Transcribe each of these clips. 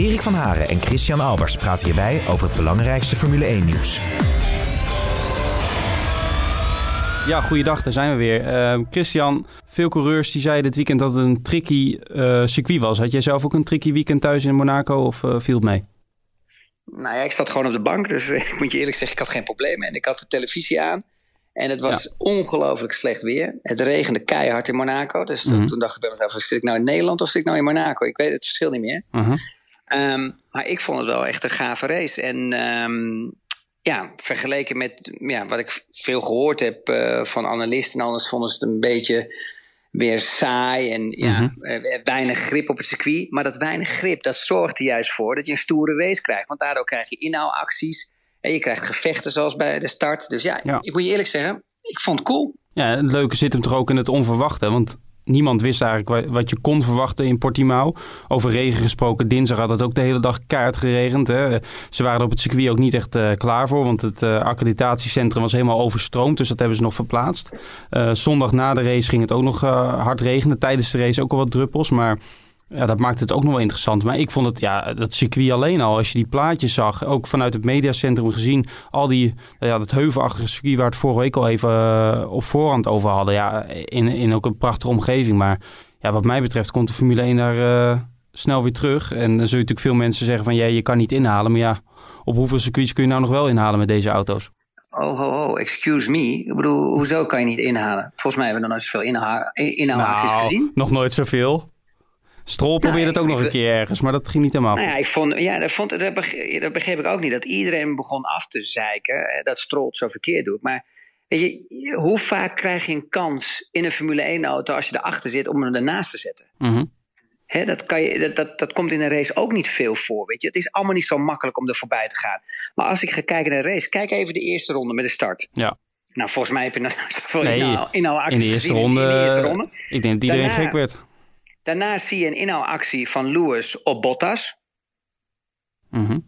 Erik van Haren en Christian Albers praten hierbij over het belangrijkste Formule 1-nieuws. Ja, goeiedag, daar zijn we weer. Uh, Christian, veel coureurs die zeiden dit weekend dat het een tricky uh, circuit was. Had jij zelf ook een tricky weekend thuis in Monaco of uh, viel het mee? Nou ja, ik zat gewoon op de bank, dus ik moet je eerlijk zeggen, ik had geen problemen. En ik had de televisie aan en het was ja. ongelooflijk slecht weer. Het regende keihard in Monaco, dus mm -hmm. toen dacht ik bij mezelf, zit ik nou in Nederland of zit ik nou in Monaco? Ik weet het verschil niet meer. -huh. Um, maar ik vond het wel echt een gave race. En um, ja, vergeleken met ja, wat ik veel gehoord heb uh, van analisten en anders vonden ze het een beetje weer saai en ja, Mhm. uh, weinig grip op het circuit. Maar dat weinig grip, dat zorgt er juist voor dat je een stoere race krijgt. Want daardoor krijg je inhaalacties en je krijgt gevechten zoals bij de start. Dus ja, Ja. ik moet je eerlijk zeggen, ik vond het cool. Ja, het leuke zit hem toch ook in het onverwachte. Want niemand wist eigenlijk wa- wat je kon verwachten in Portimao. Over regen gesproken, dinsdag had het ook de hele dag keihard geregend. Hè. Ze waren er op het circuit ook niet echt eh, klaar voor. Want het eh, accreditatiecentrum was helemaal overstroomd. Dus dat hebben ze nog verplaatst. Eh, zondag na de race ging het ook nog hard regenen. Tijdens de race ook al wat druppels. Maar ja, dat maakt het ook nog wel interessant. Maar ik vond het, ja, dat circuit alleen al, als je die plaatjes zag, ook vanuit het mediacentrum gezien, al die, ja, dat heuvelachtige circuit waar we het vorige week al even eh, op voorhand over hadden. Ja, in, in ook een prachtige omgeving. Maar ja, wat mij betreft komt de Formule 1 daar eh, snel weer terug. En dan zul je natuurlijk veel mensen zeggen van, ja, je kan niet inhalen. Maar ja, op hoeveel circuits kun je nou nog wel inhalen met deze auto's? Oh, ho, ho, excuse me. Ik bedoel, hoezo kan je niet inhalen? Volgens mij hebben we nog nooit zoveel inha- inhaalacties gezien. Nou, nog nooit zoveel. Stroll probeerde het ook nog een keer ergens, maar dat ging niet helemaal Nou ja, ik vond, ja dat, vond, dat, begreep, dat begreep ik ook niet. Dat iedereen begon af te zeiken eh, dat Stroll het zo verkeerd doet. Maar weet je, hoe vaak krijg je een kans in een Formule 1-auto als je erachter zit om hem ernaast te zetten? Mhm. Dat, kan je, dat, dat, dat komt in een race ook niet veel voor. Weet je? Het is allemaal niet zo makkelijk om er voorbij te gaan. Maar als ik ga kijken naar de race, kijk even de eerste ronde met de start. Ja. Nou, volgens mij heb je zoveel Nee, inhaal, inhaalacties in de gezien ronde, In, de eerste ronde. Ik denk dat iedereen Daarna- gek werd. Daarna zie je een inhaalactie van Lewis op Bottas. Mhm.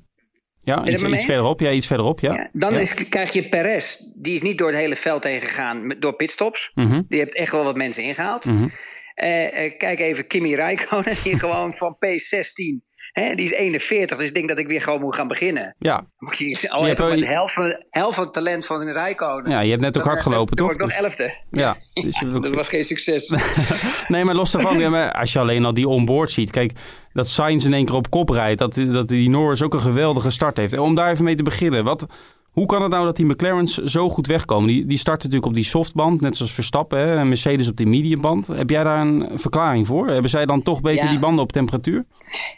Ja, iets, iets verderop. Ja, iets verderop. Ja. Ja, dan Ja. Is, krijg je Perez. Die is niet door het hele veld heen gegaan door pitstops. Mhm. Die heeft echt wel wat mensen ingehaald. Mhm. Eh, eh, kijk even Kimi Räikkönen. Die gewoon van P16. Hè, die is 41. Dus ik denk dat ik weer gewoon moet gaan beginnen. Ja. Moet je al Je de helft van, helft van het talent van Räikkönen. ja, je hebt net ook hard gelopen, toch? word ik nog elfde. Ja. Dus je- Dat was geen succes. Nee, maar los daarvan, ja, maar als je alleen al die onboard ziet. Kijk, dat Sainz in één keer op kop rijdt. Dat, dat die Norris ook een geweldige start heeft. Om daar even mee te beginnen. Wat, hoe kan het nou dat die McLaren's zo goed wegkomen? Die, die starten natuurlijk op die softband, net zoals Verstappen. Hè, en Mercedes op die mediumband. Heb jij daar een verklaring voor? Hebben zij dan toch beter Ja. die banden op temperatuur?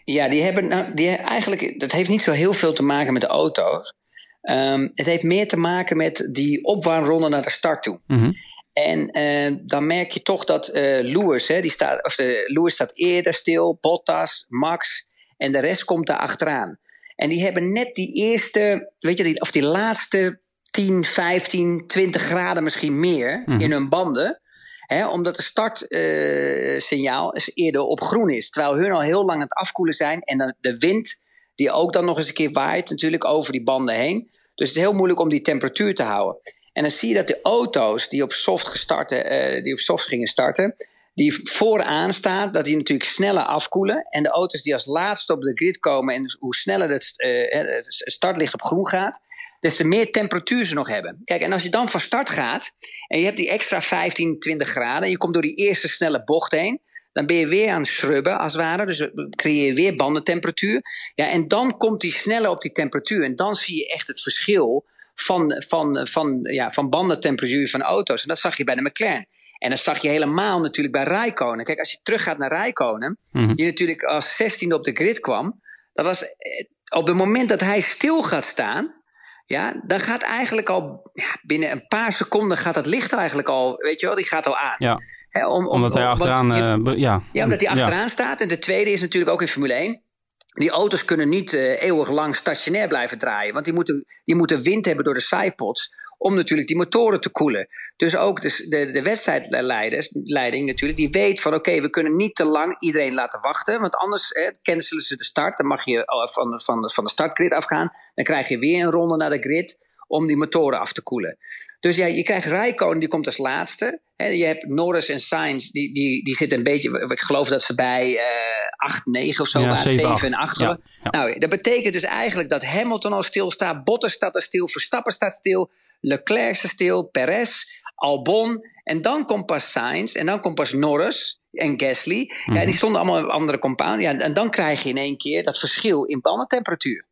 Ja, die hebben nou, die, eigenlijk, dat heeft niet zo heel veel te maken met de auto's. Ehm, het heeft meer te maken met die opwarmronde naar de start toe. Mhm. En eh, dan merk je toch dat eh Lewis, hè, die staat, of de, Lewis staat eerder stil, Bottas, Max en de rest komt daar achteraan. En die hebben net die eerste, weet je, die, of die laatste 10, 15, 20 graden misschien meer Mhm. in hun banden. Hè, omdat de startsignaal eerder op groen is. Terwijl hun al heel lang aan het afkoelen zijn. En dan de wind, die ook dan nog eens een keer waait, natuurlijk over die banden heen. Dus het is heel moeilijk om die temperatuur te houden. En dan zie je dat de auto's die op soft, gestarten, eh, die op soft gingen starten, die vooraan staan, dat die natuurlijk sneller afkoelen. En de auto's die als laatste op de grid komen en hoe sneller het, eh, het startlicht op groen gaat, des te meer temperatuur ze nog hebben. Kijk, en als je dan van start gaat en je hebt die extra 15, 20 graden, en je komt door die eerste snelle bocht heen, dan ben je weer aan het schrubben als het ware. Dus creëer je weer bandentemperatuur. Ja, en dan komt die sneller op die temperatuur. En dan zie je echt het verschil van, van, van, ja, van bandentemperatuur van auto's. En dat zag je bij de McLaren. En dat zag je helemaal natuurlijk bij Rijkonen. Kijk, als je teruggaat naar Rijkonen, Mhm. die natuurlijk als 16e op de grid kwam. Dat was eh, op het moment dat hij stil gaat staan. Ja, dan gaat eigenlijk al ja, binnen een paar seconden gaat het licht eigenlijk al, weet je wel, die gaat al aan. Ja, Hè, om, om- omdat hij om- achteraan... eh, ja. ja, omdat hij achteraan staat. En de tweede is natuurlijk ook in Formule 1. die auto's kunnen niet uh, eeuwig lang stationair blijven draaien. Want die moeten, die moeten wind hebben door de sidepods om natuurlijk die motoren te koelen. Dus ook de, de, de wedstrijdleiding natuurlijk, die weet van oké, we kunnen niet te lang iedereen laten wachten. Want anders hè, cancelen ze de start. Dan mag je van, van, van de startgrid afgaan. Dan krijg je weer een ronde naar de grid om die motoren af te koelen. Dus ja, je krijgt Rijkonen, die komt als laatste. je hebt Norris en Sainz, die, die, die zitten een beetje... Ik geloof dat ze bij uh, 8, 9 of zo ja, waren, 7, en 8. Ja, Nou, dat betekent dus eigenlijk dat Hamilton al stilstaat. Bottas staat er stil, Verstappen staat stil... Leclerc staat stil, Perez, Albon... En dan komt pas Sainz en dan komt pas Norris en Gasly. Ja, mhm. die stonden allemaal op andere compound. Ja, en dan krijg je in één keer dat verschil in bandentemperatuur.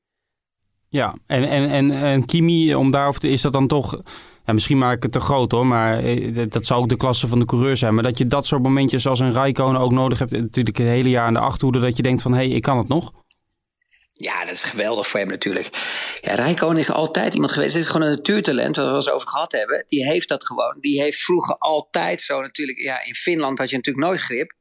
Ja, en, en, en, en Kimi, om daarover is dat dan toch... Ja, misschien maak ik het te groot hoor, maar eh, dat zou ook de klasse van de coureur zijn. Maar dat je dat soort momentjes als een Rijkonen ook nodig hebt, natuurlijk het hele jaar in de achterhoede, dat je denkt van, hé, hey, ik kan het nog. Ja, dat is geweldig voor hem natuurlijk. Ja, Rijkonen is altijd iemand geweest. Het is gewoon een natuurtalent, waar we het over gehad hebben. Die heeft dat gewoon. Die heeft vroeger altijd zo natuurlijk. Ja, in Finland had je natuurlijk nooit grip.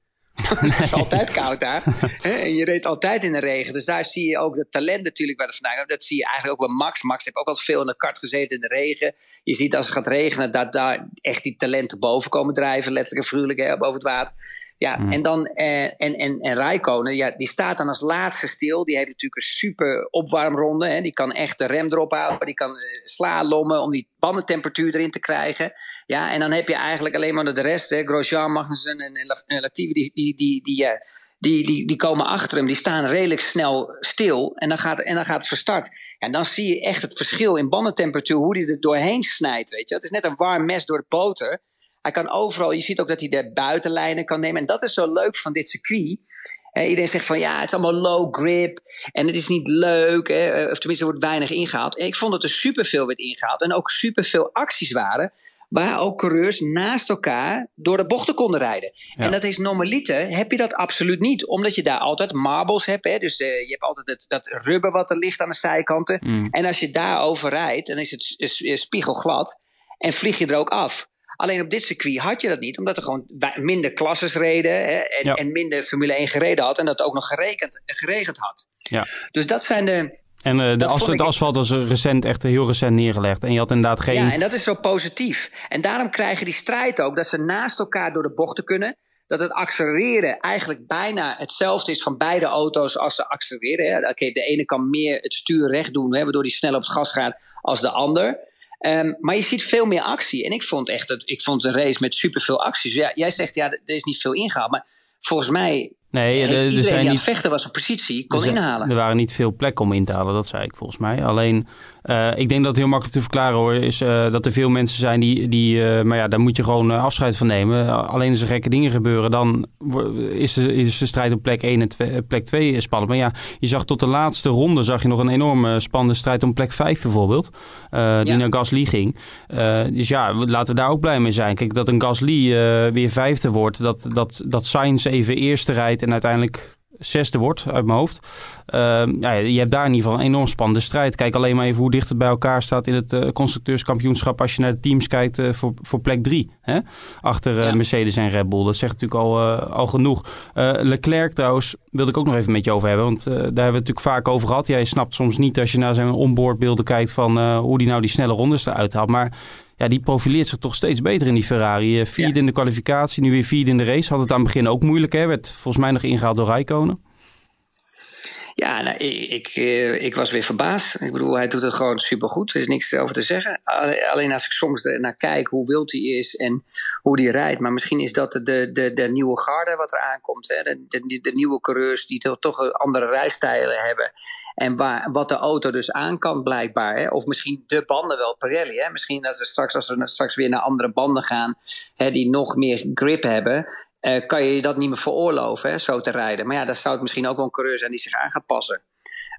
het is altijd koud daar. en je reed altijd in de regen. Dus daar zie je ook het talent natuurlijk waar het vandaan komt. Dat zie je eigenlijk ook bij Max. Max heeft ook al veel in de kart gezeten in de regen. Je ziet als het gaat regenen dat daar echt die talenten boven komen drijven. Letterlijk en hè, boven het water. Ja, mm. en dan eh, en, en, en Rijkonen, ja, die staat dan als laatste stil. Die heeft natuurlijk een super opwarmronde. Hè. Die kan echt de rem erop houden. Die kan uh, slalommen om die bandentemperatuur erin te krijgen. Ja, en dan heb je eigenlijk alleen maar de rest. Hè. Grosjean, Magnussen en, en Latifi, die, die, die, die, uh, die, die, die komen achter hem. Die staan redelijk snel stil. En dan gaat, en dan gaat het verstart. En dan zie je echt het verschil in bandentemperatuur. Hoe die er doorheen snijdt, weet je. Het is net een warm mes door de boter. Hij kan overal, je ziet ook dat hij de buitenlijnen kan nemen. En dat is zo leuk van dit circuit. iedereen zegt van ja, het is allemaal low grip en het is niet leuk. of tenminste, er wordt weinig ingehaald. ik vond dat er superveel werd ingehaald en ook superveel acties waren. Waar ook coureurs naast elkaar door de bochten konden rijden. En dat is normaliter, heb je dat absoluut niet. Omdat je daar altijd marbles hebt. Hè? Dus uh, je hebt altijd het, dat rubber wat er ligt aan de zijkanten. Mm. En als je daarover rijdt, dan is het spiegelglad. En vlieg je er ook af. Alleen op dit circuit had je dat niet, omdat er gewoon minder klasses reden hè, en, en, minder Formule 1 gereden had en dat ook nog gerekend, geregend had. Ja. Dus dat zijn de. En uh, de as, het asfalt was recent, echt heel recent neergelegd. En je had inderdaad geen. Ja, en dat is zo positief. En daarom krijgen die strijd ook dat ze naast elkaar door de bochten kunnen. Dat het accelereren eigenlijk bijna hetzelfde is van beide auto's als ze accelereren. Oké, de ene kan meer het stuur recht doen, hè, waardoor die sneller op het gas gaat als de ander. Um, maar je ziet veel meer actie. En ik vond echt dat, ik vond een race met superveel acties. Ja, jij zegt ja, er is niet veel ingehaald. Maar volgens mij Nee, er, iedereen zijn die aan het vechten was op positie, kon inhalen. Er waren niet veel plekken om in te halen, dat zei ik volgens mij. Alleen, uh, ik denk dat het heel makkelijk te verklaren hoor, is uh, dat er veel mensen zijn die, die uh, maar ja, daar moet je gewoon afscheid van nemen. Alleen als er gekke dingen gebeuren, dan is de, is de strijd op plek 1 en twee, plek 2 spannend. Maar ja, je zag tot de laatste ronde, zag je nog een enorme spannende strijd om plek 5 bijvoorbeeld, die ja. naar Gasly ging. dus ja, laten we daar ook blij mee zijn. Kijk, dat een Gasly weer vijfde wordt, dat, dat, dat Sainz even eerste rijdt en uiteindelijk zesde wordt uit mijn hoofd. Uh, ja, je hebt daar in ieder geval een enorm spannende strijd. Kijk alleen maar even hoe dicht het bij elkaar staat in het uh, constructeurskampioenschap. Als je naar de teams kijkt uh, voor, voor plek drie. Hè? Achter uh, Mercedes en Red Bull. Dat zegt natuurlijk al, al genoeg. Leclerc trouwens wilde ik ook nog even met je over hebben. Want daar hebben we het natuurlijk vaak over gehad. Jij snapt soms niet als je naar zijn onboardbeelden kijkt van hoe die nou die snelle rondes eruit haalt. Maar ja, die profileert zich toch steeds beter in die Ferrari. Eh, vierde in de kwalificatie, nu weer vierde in de race. Had het aan het begin ook moeilijk, hè? Werd volgens mij nog ingehaald door Rijkonen. Nou, ik, eh, ik, was weer verbaasd. Ik bedoel, hij doet het gewoon supergoed. Er is niks over te zeggen. Alleen als ik soms naar kijk hoe wild hij is en hoe hij rijdt. Maar misschien is dat de, de, de nieuwe garde wat er aankomt. Hè? De, de, de nieuwe coureurs die toch, andere rijstijlen hebben. En waar, wat de auto dus aan kan blijkbaar. Hè? Of misschien de banden wel, Pirelli. Hè? Misschien dat we straks, als we straks weer naar andere banden gaan... Hè, die nog meer grip hebben kan je dat niet meer veroorloven, hè, zo te rijden. Maar ja, dat zou het misschien ook wel een coureur zijn die zich aan gaat passen.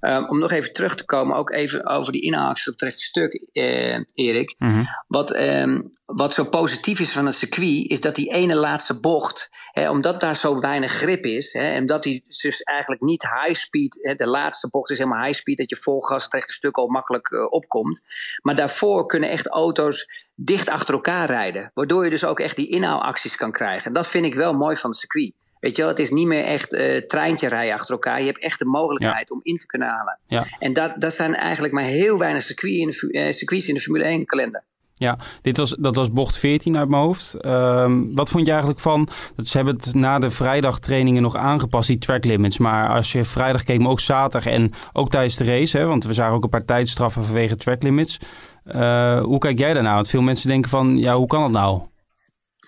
Um, om nog even terug te komen, ook even over die inhaalacties op het stuk, eh, Erik. Mm wat, um, wat zo positief is van het circuit, is dat die ene laatste bocht, hè, omdat daar zo weinig grip is, hè, en dat die dus eigenlijk niet high speed, hè, de laatste bocht is helemaal high speed, dat je vol gas het rechte stuk al makkelijk uh, opkomt. Maar daarvoor kunnen echt auto's dicht achter elkaar rijden, waardoor je dus ook echt die inhaalacties kan krijgen. Dat vind ik wel mooi van het circuit. Weet je wel, het is niet meer echt uh, treintje rijden achter elkaar. Je hebt echt de mogelijkheid om in te kunnen halen. Ja. En dat, dat zijn eigenlijk maar heel weinig circuits in de, uh, circuits in de Formule 1 kalender. Ja, dit was, dat was bocht 14 uit mijn hoofd. Um, wat vond je eigenlijk van... Dat ze hebben het na de vrijdagtrainingen nog aangepast, die track limits. Maar als je vrijdag keek, maar ook zaterdag en ook tijdens de race... Hè, want we zagen ook een paar tijdstraffen vanwege track limits. Uh, hoe kijk jij daarna? Want veel mensen denken van, ja, hoe kan dat nou?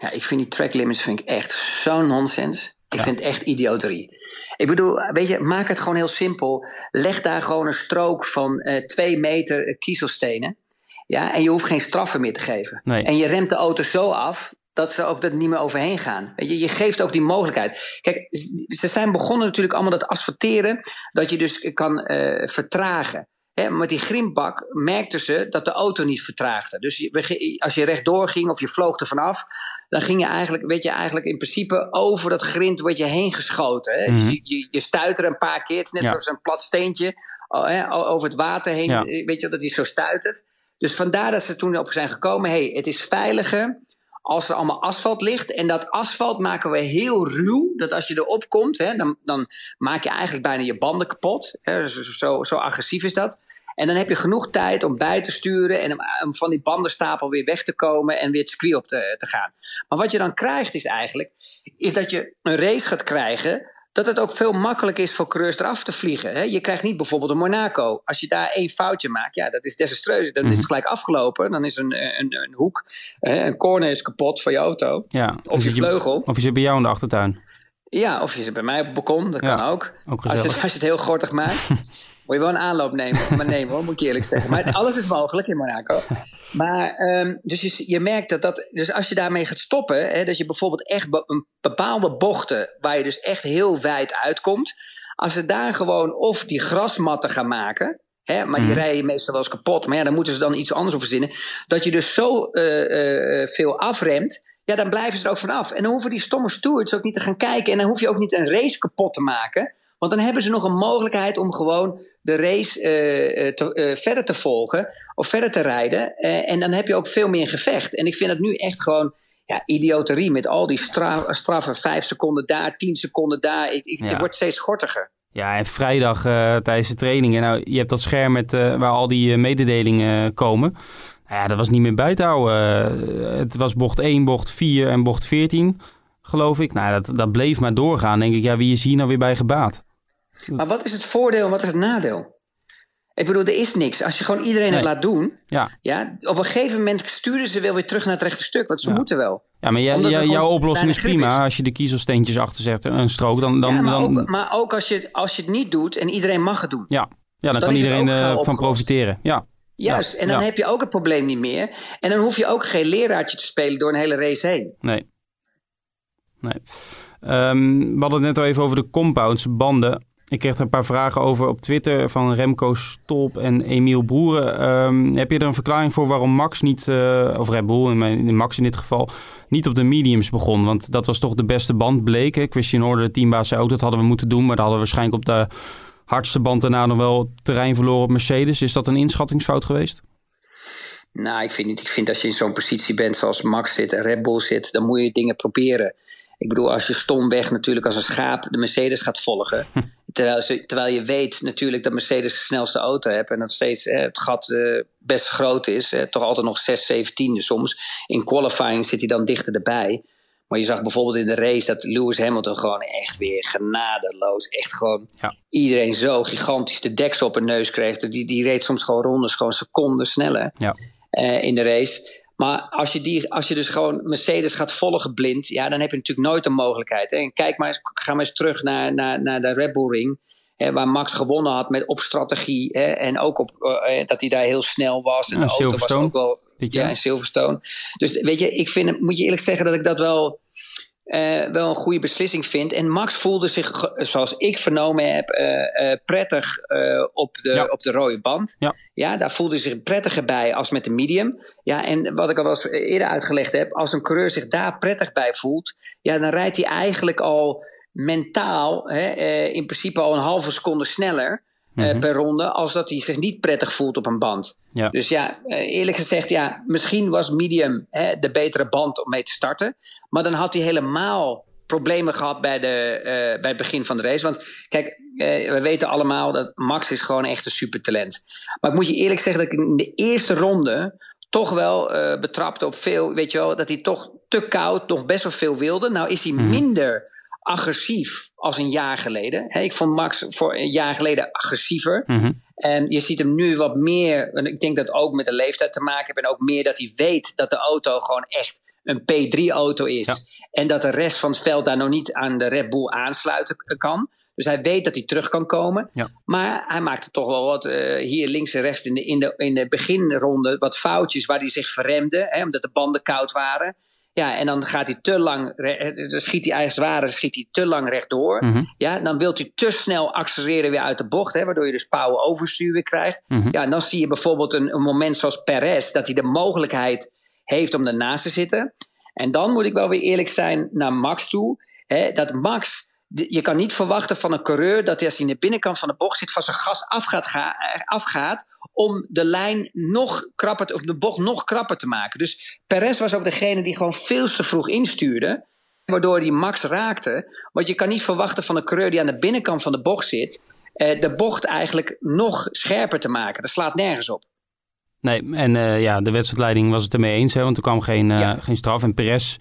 Ja, ik vind die track limits vind ik echt zo'n nonsens. Ik vind het echt idioterie. Ik bedoel, weet je, maak het gewoon heel simpel. Leg daar gewoon een strook van uh, twee meter kiezelstenen. Ja, en je hoeft geen straffen meer te geven. Nee. En je remt de auto zo af dat ze ook er niet meer overheen gaan. Weet je, je geeft ook die mogelijkheid. Kijk, ze zijn begonnen natuurlijk allemaal dat asfalteren, dat je dus kan uh, vertragen. Met die grimbak merkten ze dat de auto niet vertraagde. Dus als je rechtdoor ging of je vloog er vanaf, dan ging je eigenlijk, weet je, eigenlijk in principe over dat grind word je heen geschoten. Hè? Mm -hmm. dus je, je, stuit er een paar keer, het is net ja. zoals een plat steentje over het water heen, ja. weet je, dat die zo stuitert. Dus vandaar dat ze toen op zijn gekomen, hey, het is veiliger als er allemaal asfalt ligt. En dat asfalt maken we heel ruw. Dat als je erop komt, hè, dan, dan maak je eigenlijk bijna je banden kapot. Hè, zo, zo agressief is dat. En dan heb je genoeg tijd om bij te sturen en om van die bandenstapel weer weg te komen en weer het circuit op te, te gaan. Maar wat je dan krijgt is eigenlijk, is dat je een race gaat krijgen dat het ook veel makkelijker is voor coureurs eraf te vliegen. Hè? Je krijgt niet bijvoorbeeld een Monaco. Als je daar één foutje maakt, ja, dat is desastreus. Dan is het gelijk afgelopen. Dan is een, een, een hoek, een corner is kapot van je auto. Ja, of je vleugel. Of je zit bij jou in de achtertuin. Ja, of je zit bij mij op het balkon, dat ja, kan ook. ook als, je, als je het heel gortig maakt. Moet je wel een aanloop nemen, maar nemen hoor, moet ik je eerlijk zeggen. Maar alles is mogelijk in Monaco. Maar, um, dus je, je, merkt dat dat. Dus als je daarmee gaat stoppen, hè, dat je bijvoorbeeld echt be, een bepaalde bochten. waar je dus echt heel wijd uitkomt. Als ze daar gewoon of die grasmatten gaan maken. Hè, maar die mm. rijden meestal wel eens kapot. Maar ja, dan moeten ze dan iets anders op verzinnen. Dat je dus zo uh, uh, veel afremt. Ja, dan blijven ze er ook vanaf. En dan hoeven die stomme stewards ook niet te gaan kijken. En dan hoef je ook niet een race kapot te maken. Want dan hebben ze nog een mogelijkheid om gewoon de race uh, te, uh, verder te volgen of verder te rijden. Uh, en dan heb je ook veel meer gevecht. En ik vind het nu echt gewoon ja, idioterie met al die stra straffen. Vijf seconden daar, tien seconden daar. Ik, ik, ja. Het wordt steeds gortiger. Ja, en vrijdag tijdens de trainingen. Nou, je hebt dat scherm met, waar al die mededelingen komen. Ja, dat was niet meer bij te houden. het was bocht 1, bocht 4 en bocht 14, geloof ik. Nou, dat, dat bleef maar doorgaan. denk ik, ja, wie is hier nou weer bij gebaat? Maar wat is het voordeel en wat is het nadeel? Ik bedoel, er is niks. Als je gewoon iedereen nee. het laat doen. Ja. Ja, op een gegeven moment sturen ze wel weer terug naar het rechte stuk. Want ze ja. moeten wel. Ja, maar jij, jij, jouw oplossing is prima. Is. Als je de kiezelsteentjes achter zet, een strook, dan... dan, ja, maar, dan... Ook, maar ook als je, als je het niet doet en iedereen mag het doen. Ja, ja dan, dan kan iedereen uh, van profiteren. Ja. Juist, en dan heb je ook het probleem niet meer. En dan hoef je ook geen leraartje te spelen door een hele race heen. Nee. Nee. Um, we hadden het net al even over de compounds, banden. Ik kreeg er een paar vragen over op Twitter van Remco Stolp en Emiel Broeren. Um, heb je er een verklaring voor waarom Max niet, uh, of Red Bull, in, Max in dit geval, niet op de mediums begon? Want dat was toch de beste band bleken. Christian Horner, de teambaas, zei ook dat hadden we moeten doen. Maar dan hadden we waarschijnlijk op de hardste band daarna nog wel terrein verloren op Mercedes. Is dat een inschattingsfout geweest? Nou, ik vind niet. Ik vind als je in zo'n positie bent zoals Max zit en Red Bull zit, dan moet je dingen proberen. Ik bedoel, als je stomweg natuurlijk als een schaap de Mercedes gaat volgen. terwijl, ze, terwijl je weet natuurlijk dat Mercedes de snelste auto heeft. En dat steeds eh, het gat uh, best groot is. Eh, toch altijd nog 6, 17 soms. In qualifying zit hij dan dichter erbij. Maar je zag bijvoorbeeld in de race dat Lewis Hamilton gewoon echt weer genadeloos. Echt gewoon ja. iedereen zo gigantisch de deksel op een neus kreeg. Die, die reed soms gewoon rondes, gewoon seconden sneller ja. in de race. Maar als je, die, als je dus gewoon Mercedes gaat volgen blind, ja, dan heb je natuurlijk nooit een mogelijkheid. Hè. En kijk maar eens, ga maar eens terug naar, naar, naar de Red Bull Ring. Hè, waar Max gewonnen had met op strategie. Hè, en ook op, uh, dat hij daar heel snel was. En ja, de auto was ook wel. Ja, in Silverstone. Dus weet je, ik vind, moet je eerlijk zeggen dat ik dat wel. Uh, wel een goede beslissing vind. En Max voelde zich, zoals ik vernomen heb, uh, uh, prettig op, de, ja. op de rode band. Ja. ja, daar voelde hij zich prettiger bij als met de medium. Ja, en wat ik al wel eens eerder uitgelegd heb, als een coureur zich daar prettig bij voelt, ja, dan rijdt hij eigenlijk al mentaal, hè, in principe al een halve seconde sneller. Mm -hmm. per ronde, als dat hij zich niet prettig voelt op een band. Ja. Dus ja, eerlijk gezegd, ja, misschien was medium hè, de betere band om mee te starten. Maar dan had hij helemaal problemen gehad bij, de, uh, bij het begin van de race. Want kijk, uh, we weten allemaal dat Max is gewoon echt een supertalent. Maar ik moet je eerlijk zeggen dat ik in de eerste ronde toch wel uh, betrapte op veel, weet je wel, dat hij toch te koud nog best wel veel wilde. Nou is hij mm. minder agressief als een jaar geleden. ik vond Max voor een jaar geleden agressiever. Mm -hmm. En je ziet hem nu wat meer, en ik denk dat ook met de leeftijd te maken heeft, en ook meer dat hij weet dat de auto gewoon echt een P3-auto is. Ja. En dat de rest van het veld daar nog niet aan de Red Bull aansluiten kan. Dus hij weet dat hij terug kan komen. Ja. Maar hij maakte toch wel wat uh, hier links en rechts in de, in, de, in de beginronde wat foutjes waar hij zich verremde. Hè, omdat de banden koud waren. Ja, en dan gaat hij te lang, dan schiet hij als het ware schiet hij te lang rechtdoor. Mm -hmm. Ja, dan wilt hij te snel accelereren weer uit de bocht, hè, waardoor je dus power overstuur weer krijgt. Mm -hmm. Ja, en dan zie je bijvoorbeeld een, een moment zoals Perez, dat hij de mogelijkheid heeft om ernaast te zitten. En dan moet ik wel weer eerlijk zijn naar Max toe. Hè, dat Max, je kan niet verwachten van een coureur dat hij als hij in de binnenkant van de bocht zit, van zijn gas afgaat, ga, afgaat om de lijn nog krapper, of de bocht nog krapper te maken. Dus Perez was ook degene die gewoon veel te vroeg instuurde, waardoor hij Max raakte. Want je kan niet verwachten van een coureur die aan de binnenkant van de bocht zit, eh, de bocht eigenlijk nog scherper te maken. Dat slaat nergens op. Nee, en uh, ja, de wedstrijdleiding was het ermee eens, hè, want er kwam geen, uh, ja. geen straf. En Perez,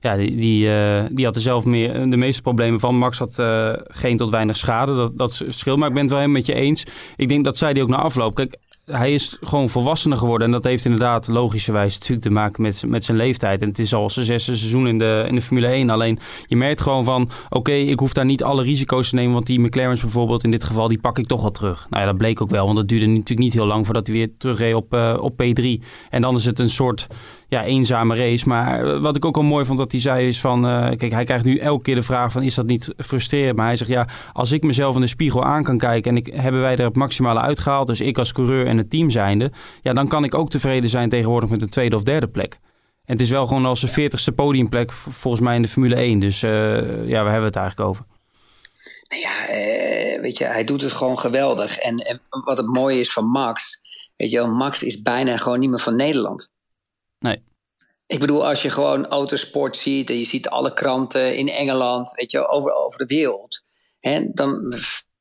ja, die, die, uh, die had er zelf meer, de meeste problemen van. Max had geen tot weinig schade, dat, dat scheelt. Maar ik ben het wel helemaal met je eens. Ik denk dat zij die ook na afloop. Kijk, hij is gewoon volwassener geworden. En dat heeft inderdaad logischerwijs natuurlijk te maken met, met zijn leeftijd. En het is al zijn zesde seizoen in de, in de Formule 1. Alleen je merkt gewoon van, oké, ik hoef daar niet alle risico's te nemen. Want die McLaren's bijvoorbeeld in dit geval, die pak ik toch wel terug. Nou ja, dat bleek ook wel. Want dat duurde natuurlijk niet heel lang voordat hij weer terugreed op, uh, op P3. En dan is het een soort ja, eenzame race. Maar eh, wat ik ook al mooi vond dat hij zei is van... Uh, kijk, hij krijgt nu elke keer de vraag van is dat niet frustrerend? Maar hij zegt ja, als ik mezelf in de spiegel aan kan kijken... en ik, hebben wij er het maximale uitgehaald... dus ik als coureur en het team zijnde... ja, dan kan ik ook tevreden zijn tegenwoordig met een tweede of derde plek. En het is wel gewoon als de veertigste podiumplek volgens mij in de Formule 1. Dus uh, ja, we hebben het eigenlijk over. Nou ja, uh, weet je, hij doet het gewoon geweldig. En, en wat het mooie is van Max... Weet je wel, Max is bijna gewoon niet meer van Nederland. Nee. Ik bedoel, als je gewoon autosport ziet en je ziet alle kranten in Engeland, weet je, over, over de wereld. Hè, dan,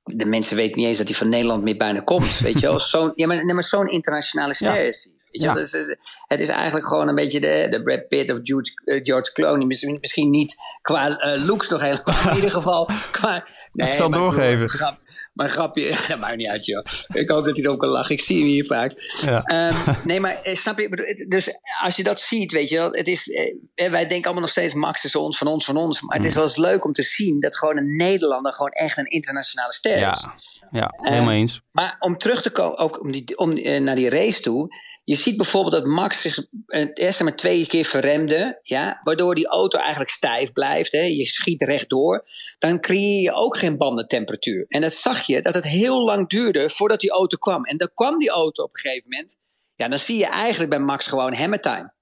de mensen weten niet eens dat hij van Nederland meer bijna komt. Weet je wel, zo'n ja, maar, nee, maar zo'n internationale ster ja. is hij. Weet je ja. dus, het is eigenlijk gewoon een beetje de, de Brad Pitt of George, uh, George Clooney. Misschien, misschien niet qua uh, looks nog helemaal. In ieder geval qua... Nee, ik zal doorgeven. Grap, maar grapje, dat maakt niet uit joh. Ik hoop dat hij erop kan lachen. Ik zie hem hier vaak. Ja. Um, nee, maar snap je? Dus als je dat ziet, weet je wel. Het is, eh, wij denken allemaal nog steeds Max is ons, van ons, van ons. Maar het is wel eens leuk om te zien dat gewoon een Nederlander gewoon echt een internationale ster is. Ja. Ja, helemaal eens. Maar om terug te komen, ook om die, om, uh, naar die race toe. Je ziet bijvoorbeeld dat Max zich het eerste maar twee keer verremde. Ja, waardoor die auto eigenlijk stijf blijft. Hè. Je schiet rechtdoor. Dan creëer je ook geen bandentemperatuur. En dat zag je dat het heel lang duurde voordat die auto kwam. En dan kwam die auto op een gegeven moment. Ja, dan zie je eigenlijk bij Max gewoon hammer time.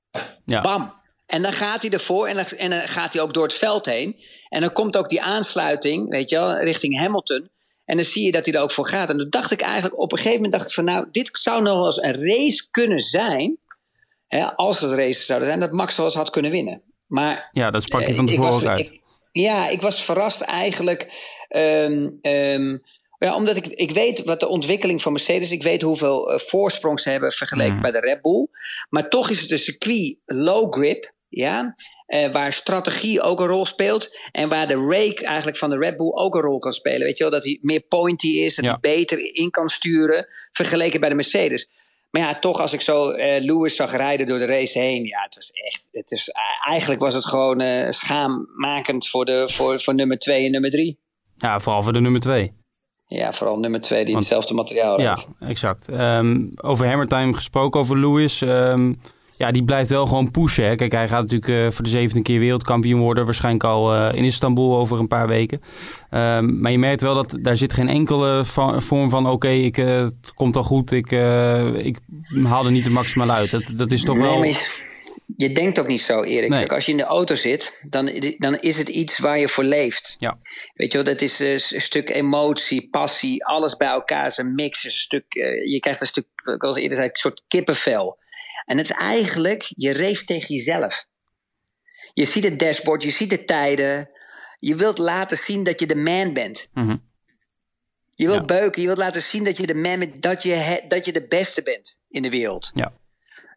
Ja. Bam. En dan gaat hij ervoor en dan, en dan gaat hij ook door het veld heen. En dan komt ook die aansluiting, weet je wel, richting Hamilton. En dan zie je dat hij er ook voor gaat. En toen dacht ik eigenlijk, op een gegeven moment dacht ik van nou, dit zou nog wel eens een race kunnen zijn. Hè, als het race zouden zijn, dat Max wel eens had kunnen winnen. Maar, ja, dat sprak je van tevoren uit. Ik, ja, ik was verrast eigenlijk. Um, um, ja, omdat ik, ik weet wat de ontwikkeling van Mercedes, ik weet hoeveel uh, voorsprong ze hebben vergeleken mm. bij de Red Bull. Maar toch is het een circuit low grip. Ja, uh, waar strategie ook een rol speelt. En waar de rake eigenlijk van de Red Bull ook een rol kan spelen. Weet je wel, dat hij meer pointy is, dat ja. hij beter in kan sturen. Vergeleken bij de Mercedes. Maar ja, toch als ik zo uh, Lewis zag rijden door de race heen. Ja, het was echt. Het is, uh, eigenlijk was het gewoon uh, schaammakend voor, de, voor, voor nummer 2 en nummer 3. Ja, vooral voor de nummer 2. Ja, vooral nummer 2 die Want, hetzelfde materiaal rijdt. Ja, exact. Um, over Hammertime gesproken, over Lewis. Um, ja, die blijft wel gewoon pushen. Hè. Kijk, hij gaat natuurlijk uh, voor de zevende keer wereldkampioen worden. Waarschijnlijk al uh, in Istanbul over een paar weken. Um, maar je merkt wel dat daar zit geen enkele vorm van... oké, okay, ik uh, het komt al goed, ik, ik haal er niet het maximaal uit. Dat, dat is toch nee, wel... Maar je denkt ook niet zo, Erik. Nee. Als je in de auto zit, dan, dan is het iets waar je voor leeft. Ja. Weet je wel, dat is een stuk emotie, passie, alles bij elkaar is een mix. Is een stuk, je krijgt een stuk, ik was eerder zei, een soort kippenvel. En het is eigenlijk, je race tegen jezelf. Je ziet het dashboard, je ziet de tijden. je wilt laten zien dat je de man bent. Mhm. Je wilt Ja. beuken, je wilt laten zien dat je de man bent, dat je, dat je de beste bent in de wereld. Ja.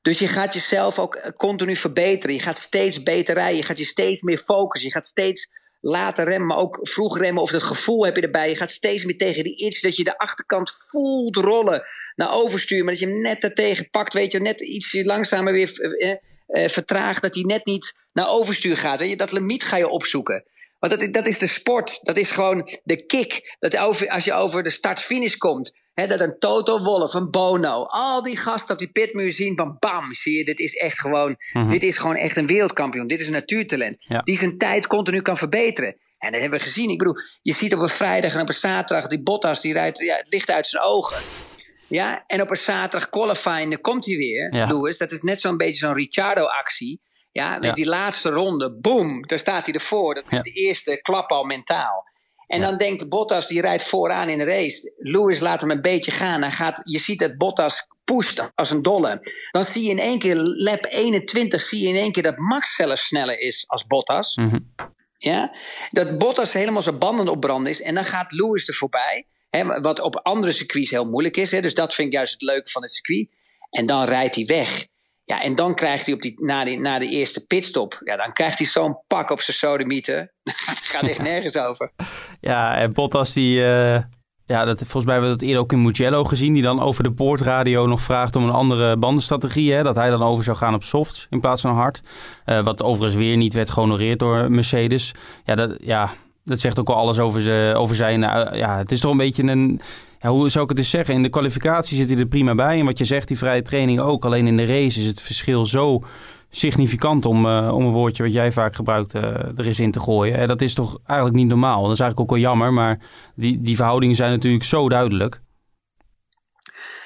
Dus je gaat jezelf ook eh, continu verbeteren. Je gaat steeds beter rijden. Je gaat je steeds meer focussen. Je gaat steeds later remmen, maar ook vroeg remmen. Of dat gevoel heb je erbij. Je gaat steeds meer tegen die itch. Dat je de achterkant voelt rollen naar overstuur. Maar dat je hem net daartegen pakt. Weet je, net iets langzamer weer eh, eh, vertraagt. Dat hij net niet naar overstuur gaat. Weet je, dat limiet ga je opzoeken. Want dat, dat is de sport. Dat is gewoon de kick. Dat als je over de start-finish komt. Dat een Toto Wolff, een Bono. Al die gasten op die pitmuur zien van bam. Zie je, dit is echt gewoon, dit is gewoon echt een wereldkampioen. Dit is een natuurtalent. Ja. Die zijn tijd continu kan verbeteren. En dat hebben we gezien. Ik bedoel, je ziet op een vrijdag en op een zaterdag die Bottas die rijdt ja, het licht uit zijn ogen. Ja, en op een zaterdag qualifying dan komt hij weer, Ja. Lewis. Dat is net zo'n beetje zo'n Ricciardo-actie. Ja, met Ja. die laatste ronde, boom, daar staat hij ervoor. Dat is Ja. de eerste klap al mentaal. En dan denkt Bottas, die rijdt vooraan in de race. Lewis laat hem een beetje gaan. Hij gaat, je ziet dat Bottas pusht als een dolle. Dan zie je in één keer, lap 21, zie je in één keer dat Max zelfs sneller is als Bottas. Mhm. Ja? Dat Bottas helemaal zijn banden opbranden is. En dan gaat Lewis er voorbij. Hè, wat op andere circuits heel moeilijk is. Hè, dus dat vind ik juist het leuke van het circuit. En dan rijdt hij weg. Ja, en dan krijgt hij op die, na, die, na de eerste pitstop. Ja, dan krijgt hij zo'n pak op zijn sodemieter. Dat gaat echt nergens over. Ja, en Bottas die... eh, ja, dat, volgens mij hebben we dat eerder ook in Mugello gezien. Die dan over de boordradio nog vraagt om een andere bandenstrategie. Hè, dat hij dan over zou gaan op softs in plaats van hard. Eh, wat overigens weer niet werd gehonoreerd door Mercedes. Ja, dat, ja, dat zegt ook wel alles over, ze, over zijn... eh, ja, het is toch een beetje een... Ja, hoe zou ik het eens zeggen? In de kwalificatie zit hij er prima bij. En wat je zegt, die vrije training ook. Alleen in de race is het verschil zo significant om, eh, om een woordje wat jij vaak gebruikt eh, er eens in te gooien. En dat is toch eigenlijk niet normaal. Dat is eigenlijk ook wel jammer, maar die, die verhoudingen zijn natuurlijk zo duidelijk.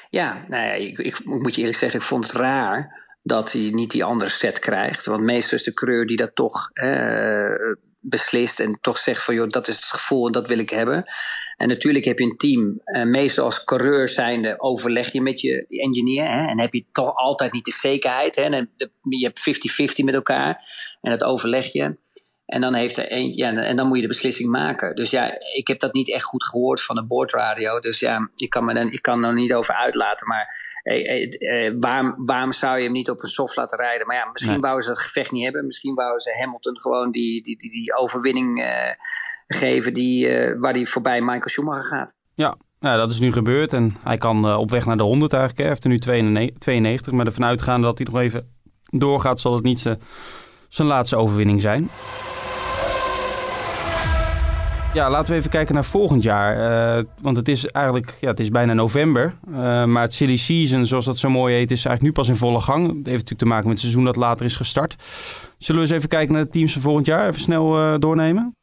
Ja, nou ja, ik, ik, moet je eerlijk zeggen, ik vond het raar dat hij niet die andere set krijgt. Want meestal is de coureur die dat toch eh, beslist en toch zegt van joh, dat is het gevoel en dat wil ik hebben. En natuurlijk heb je een team, meestal als coureur zijnde overleg je met je engineer. Hè, en heb je toch altijd niet de zekerheid. Hè, en je hebt 50-50 met elkaar en dat overleg je. En dan, heeft er een, ja, en dan moet je de beslissing maken. Dus ja, ik heb dat niet echt goed gehoord van de boordradio. Dus ja, ik kan, me dan, ik kan er niet over uitlaten. Maar eh, eh, eh, waarom, waarom zou je hem niet op een soft laten rijden? Maar ja, misschien Nee. wouden ze dat gevecht niet hebben. Misschien wouden ze Hamilton gewoon die, die, die, die overwinning eh, geven die, waar hij voorbij Michael Schumacher gaat. Ja, nou, dat is nu gebeurd en hij kan op weg naar de 100 eigenlijk. Hij heeft er nu 92, 92, maar ervan uitgaande dat hij nog even doorgaat, zal het niet zijn- zijn laatste overwinning zijn. Ja, laten we even kijken naar volgend jaar. Eh, want het is eigenlijk, ja, het is bijna november. Eh, maar het silly season, zoals dat zo mooi heet, is eigenlijk nu pas in volle gang. Dat heeft natuurlijk te maken met het seizoen dat later is gestart. Zullen we eens even kijken naar de teams van volgend jaar? Even snel eh, doornemen?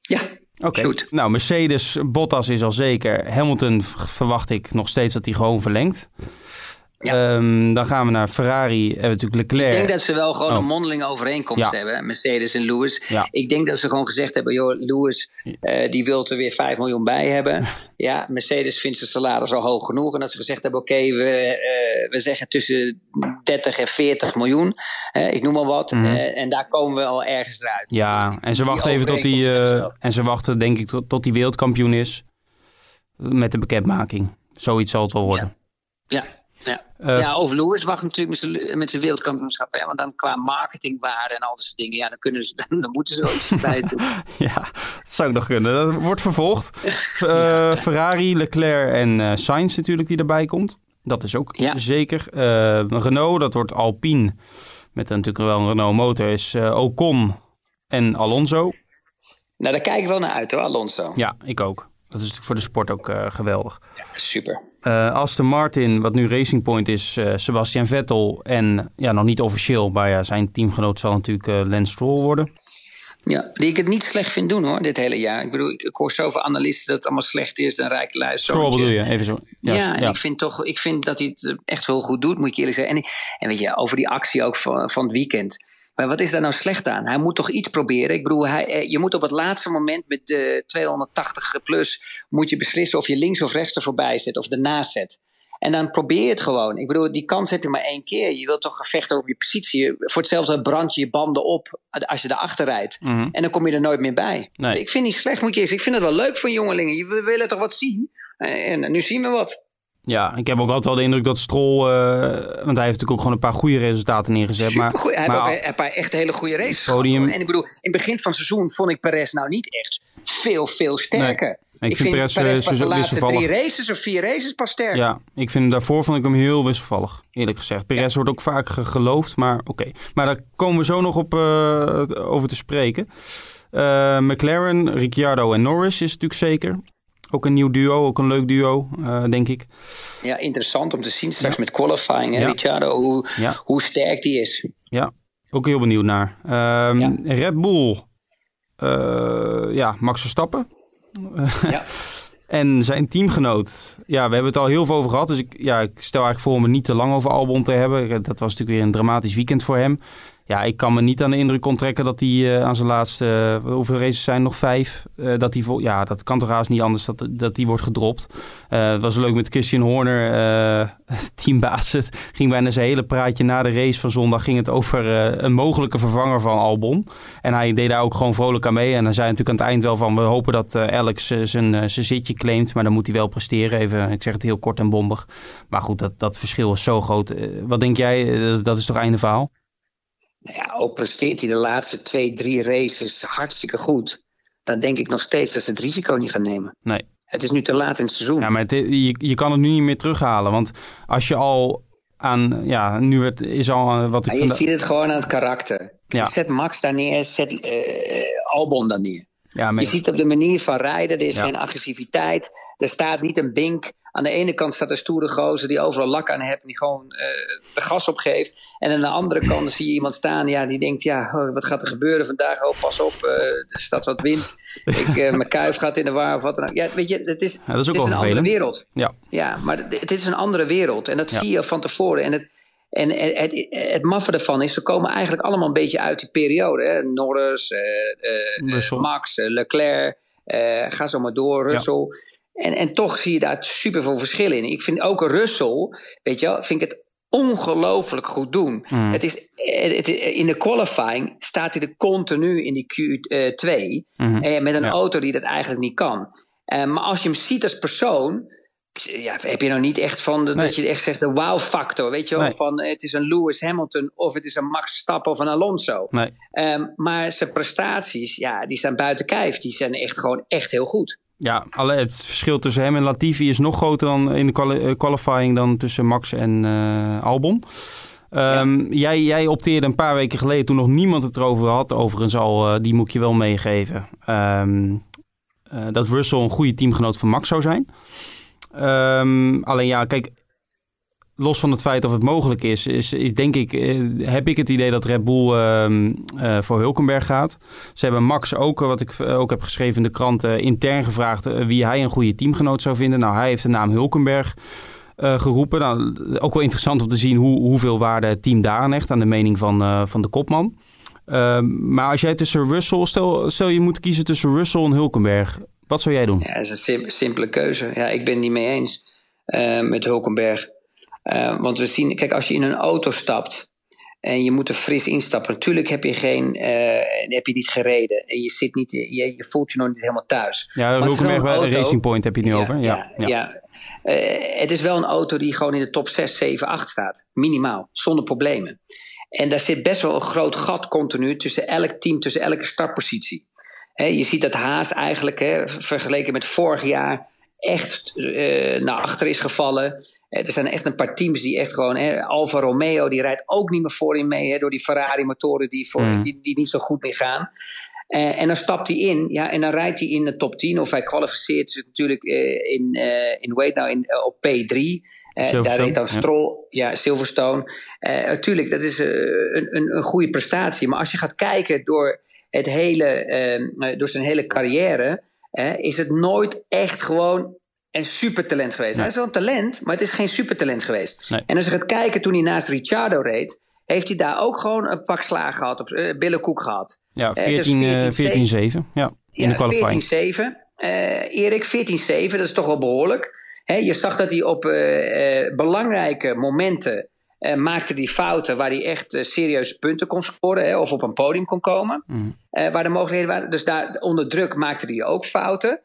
Ja, Oké. Goed. Nou, Mercedes, Bottas is al zeker. Hamilton verwacht ik nog steeds dat hij gewoon verlengt. Ja. Ehm, dan gaan we naar Ferrari. Hebben we natuurlijk Leclerc. Ik denk dat ze wel gewoon Oh. een mondelinge overeenkomst Ja. hebben, Mercedes en Lewis. Ja. Ik denk dat ze gewoon gezegd hebben, joh, Lewis, eh, die wil er weer 5 miljoen bij hebben. Ja, Mercedes vindt zijn salaris al hoog genoeg. En dat ze gezegd hebben, oké, we, eh, we zeggen tussen 30 en 40 miljoen. Ik noem maar wat. Mhm. Eh, en daar komen we al ergens eruit. Ja, en ze Die wachten even tot wel. en ze wachten, denk ik, tot, tot hij wereldkampioen is. Met de bekendmaking. Zoiets zal het wel worden. Ja, ja. Eh, ja, over Lewis wacht natuurlijk met zijn- met zijn wereldkampioenschap. Hè? Want dan qua marketingwaarde en al dat soort dingen, ja, dan, kunnen ze, dan moeten ze wel iets bij doen. Ja, dat zou ik nog kunnen. Dat wordt vervolgd. Eh, Ferrari, Leclerc en eh Sainz natuurlijk die erbij komt. Dat is ook Ja. zeker. Eh, Renault, dat wordt Alpine. Met natuurlijk wel een Renault motor. Is eh, Ocon en Alonso. Nou, daar kijk ik wel naar uit hoor, Alonso. Ja, ik ook. Dat is natuurlijk voor de sport ook eh, geweldig. Super. Eh, Aston Martin, wat nu Racing Point is, eh, Sebastian Vettel. En ja, nog niet officieel, maar ja, zijn teamgenoot zal natuurlijk eh Lance Stroll worden. Ja, die ik het niet slecht vind doen hoor, dit hele jaar. Ik bedoel, ik, ik hoor zoveel analisten dat het allemaal slecht is. Dan rijk luister. Stroll bedoel je, even zo. Ja, en ik vind toch, ik vind dat hij het echt heel goed doet, moet ik je eerlijk zeggen. En, en weet je, over die actie ook van, van het weekend. Maar wat is daar nou slecht aan? Hij moet toch iets proberen? Ik bedoel, hij, eh, je moet op het laatste moment met de 280 plus... moet je beslissen of je links of rechts er voorbij zet of ernaast zet. En dan probeer je het gewoon. Ik bedoel, die kans heb je maar één keer. Je wilt toch gevechten over je positie. Voor hetzelfde brand je je banden op als je erachter rijdt. Mhm. En dan kom je er nooit meer bij. Nee. Ik vind het niet slecht, moet je eens. Ik vind het wel leuk voor jongelingen. Je- willen toch wat zien? En nu zien we wat. Ja, ik heb ook altijd wel de indruk dat Stroll, eh, want hij heeft natuurlijk ook gewoon een paar goede resultaten neergezet. Maar. Hij maar heeft ook een paar echt hele goede races Podium. gehad. En ik bedoel, in het begin van het seizoen vond ik Perez nou niet echt veel, veel sterker. Nee, ik vind Perez, eh, pas de laatste drie races of vier races pas sterk. ja, ik vind daarvoor vond ik hem heel wisselvallig, eerlijk gezegd. Perez wordt ook vaak ge- geloofd, maar oké. Maar daar komen we zo nog op eh, over te spreken. McLaren, Ricciardo en Norris is natuurlijk zeker. Ook een nieuw duo, ook een leuk duo, eh, denk ik. Ja, interessant om te zien straks met qualifying. Hè, Ja. Ricciardo, hoe, Ja. hoe sterk die is. Ja, ook heel benieuwd naar. Ehm. Red Bull, eh, ja, Max Verstappen. Ja. En zijn teamgenoot. Ja, we hebben het al heel veel over gehad. Dus ik, ja, ik stel eigenlijk voor om het niet te lang over Albon te hebben. Dat was natuurlijk weer een dramatisch weekend voor hem. Ja, ik kan me niet aan de indruk onttrekken dat hij eh, aan zijn laatste... eh, hoeveel races zijn nog? Vijf. Eh, dat hij ja, dat kan toch haast niet anders dat, dat die wordt gedropt. Het was leuk met Christian Horner, teambaas. Het ging bijna zijn hele praatje na de race van zondag... ging het over een mogelijke vervanger van Albon. En hij deed daar ook gewoon vrolijk aan mee. En hij zei natuurlijk aan het eind wel van... we hopen dat Alex zijn, zijn zitje claimt... maar dan moet hij wel presteren. Even, ik zeg het heel kort en bondig. Maar goed, dat, dat verschil is zo groot. Wat denk jij? Dat is toch einde verhaal? Nou ja, ook presteert hij de laatste twee, drie races hartstikke goed. Dan denk ik nog steeds dat ze het risico niet gaan nemen. Nee. Het is nu te laat in het seizoen. Ja, maar het, je, je kan het nu niet meer terughalen. Want als je al aan... Ja, nu het, is al eh, wat ik... Maar je ziet het gewoon aan het karakter. Ja. Zet Max daar neer, zet eh, Albon daar neer. ja, maar, Je ziet op de manier van rijden, er is Ja. geen agressiviteit. Er staat niet een bink. Aan de ene kant staat een stoere gozer die overal lak aan heeft en die gewoon eh, de gas opgeeft. En aan de andere kant zie je iemand staan ja, die denkt, ja, oh, wat gaat er gebeuren vandaag? Oh, pas op, eh, er staat wat wind. Ik, eh, mijn kuif gaat in de war of wat dan ook. Ja, weet je, het is, Ja, dat is ook het is een andere wereld. ja. Ja, maar het, het is een andere wereld. En dat Ja. zie je van tevoren. En het, en het, het, het maffe ervan is, ze komen eigenlijk allemaal een beetje uit die periode. Hè? Norris. Max, Leclerc, eh, ga zo maar door, Russell. En, en toch zie je daar super veel verschil in. Ik vind ook Russell, weet je wel, vind ik het ongelooflijk goed doen. Mm. Het is, het, het- in de qualifying staat hij er continu in die Q2. Mhm. Eh, met een Ja. auto die dat eigenlijk niet kan. Eh, maar als je hem ziet als persoon. Ja, heb je nou niet echt van de, Nee. dat je echt zegt de wow-factor, weet je wel? Nee. Van eh, het is een Lewis Hamilton of het is een Max Verstappen of een Alonso. Nee. Ehm, maar zijn prestaties, ja, die staan buiten kijf. Die zijn echt gewoon echt heel goed. Ja, alle, het verschil tussen hem en Latifi is nog groter dan in de quali- eh, qualifying dan tussen Max en eh, Albon. Ehm, jij, jij opteerde een paar weken geleden, toen nog niemand het erover had, overigens al, eh, die moet ik je wel meegeven, ehm, eh, dat Russell een goede teamgenoot van Max zou zijn. Ehm, alleen ja, kijk, los van het feit of het mogelijk is, is, denk ik, eh, heb ik het idee dat Red Bull ehm, eh, voor Hulkenberg gaat. Ze hebben Max ook, eh, wat ik ook heb geschreven in de krant, intern gevraagd wie hij een goede teamgenoot zou vinden. Nou, hij heeft de naam Hulkenberg geroepen. Nou, ook wel interessant om te zien hoe, hoeveel waarde het team daaraan hecht aan de mening van, van de kopman. Ehm, maar als jij tussen Russell, stel, stel je moet kiezen tussen Russell en Hulkenberg, wat zou jij doen? Ja, dat is een sim- simpele keuze. Ja, ik ben het niet mee eens met Hulkenberg. Eh, want we zien, kijk, als je in een auto stapt en je moet er fris instappen, natuurlijk heb je, geen, eh, heb je niet gereden en je, zit niet, je, je voelt je nog niet helemaal thuis. Ja, een bij auto- Racing Point heb je nu over. Ja, ja. Eh, het is wel een auto die gewoon in de top 6, 7, 8 staat. Minimaal, zonder problemen. En daar zit best wel een groot gat continu tussen elk team, tussen elke startpositie. Je ziet dat Haas eigenlijk, vergeleken met vorig jaar, echt naar achter is gevallen. Er zijn echt een paar teams die echt gewoon. Hè, Alfa Romeo die rijdt ook niet meer voorin mee hè, door die Ferrari-motoren die, voor, Mm. die, die niet zo goed meer gaan. Eh, en dan stapt hij in, ja, en dan rijdt hij in de top 10. Of hij kwalificeert zich natuurlijk eh, in, eh in, weet nou, in, op P3. Eh, daar Silverstone, reed dan ja. Stroll, ja, Silverstone. Eh natuurlijk, dat is een, een, een goede prestatie. Maar als je gaat kijken door, het hele, door zijn hele carrière, is het nooit echt gewoon een supertalent geweest. Nee. Hij is wel een talent, maar het is geen supertalent geweest. Nee. En als je gaat kijken toen hij naast Ricciardo reed, heeft hij daar ook gewoon een pak slaag gehad, op uh, billenkoek gehad. Ja, Eh, dus 14, eh, 14-7. 14-7. Ja, in de Ja, qualifying. 14-7. Eh, Erik, 14-7, dat is toch wel behoorlijk. je zag dat hij op belangrijke momenten maakte die fouten waar hij echt serieuze punten kon scoren hè, of op een podium kon komen. Mm. waar de mogelijkheden waren. Dus daar onder druk maakte hij ook fouten.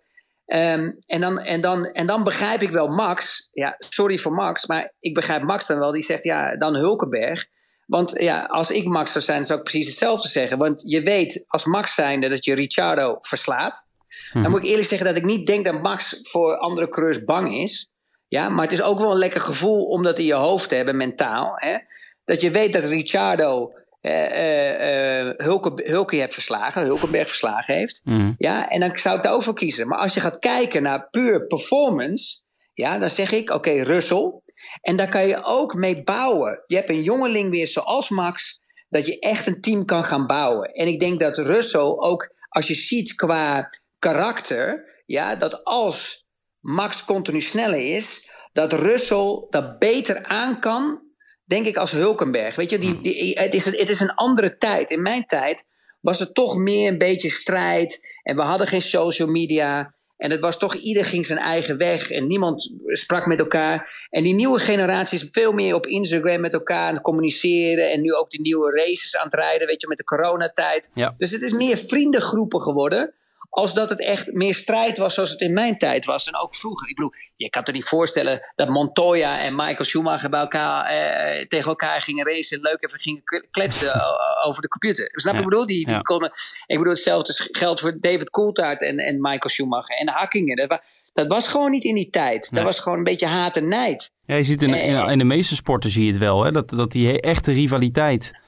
Um, en, dan, en, dan, en dan begrijp ik wel Max. Ja, sorry voor Max, maar ik begrijp Max dan wel. Die zegt ja, dan Hulkenberg. Want ja, als ik Max zou zijn, zou ik precies hetzelfde zeggen. Want je weet als Max zijnde dat je Ricciardo verslaat. Dan mhm. moet ik eerlijk zeggen dat ik niet denk dat Max voor andere coureurs bang is. Ja, maar het is ook wel een lekker gevoel om dat in je hoofd te hebben, mentaal. Hè? Dat je weet dat Ricciardo uh, uh, Hulke, Hulke heeft verslagen, Hulkenberg verslagen heeft. Mhm. Ja, en dan zou ik daarover kiezen. Maar als je gaat kijken naar puur performance, ja, dan zeg ik: oké, okay, Russell. En daar kan je ook mee bouwen. Je hebt een jongeling weer zoals Max, dat je echt een team kan gaan bouwen. En ik denk dat Russell ook, als je ziet qua karakter, ja, dat als Max continu sneller is, dat Russell dat beter aan kan denk ik als Hulkenberg. Weet je, die, hmm. die, het, is, het is een andere tijd. In mijn tijd was het toch meer een beetje strijd. En we hadden geen social media. En het was toch, ieder ging zijn eigen weg. En niemand sprak met elkaar. En die nieuwe generatie is veel meer op Instagram met elkaar aan het communiceren. En nu ook die nieuwe races aan het rijden, weet je, met de coronatijd. Ja. Dus het is meer vriendengroepen geworden als dat het echt meer strijd was zoals het in mijn tijd was. En ook vroeger. Ik bedoel, je kan er niet voorstellen dat Montoya en Michael Schumacher bij elkaar, eh, tegen elkaar gingen racen. Leuk even gingen kletsen over de computer. Snap je ja. ik bedoel? Die, die konden, ik bedoel, hetzelfde geldt voor David Coulthard en, en Michael Schumacher. En Hakkingen. Dat, was, dat was gewoon niet in die tijd. Dat was gewoon een beetje haat en nijd. Ja, je ziet in, in, in, de meeste sporten zie je het wel. Hè? Dat, dat die echte rivaliteit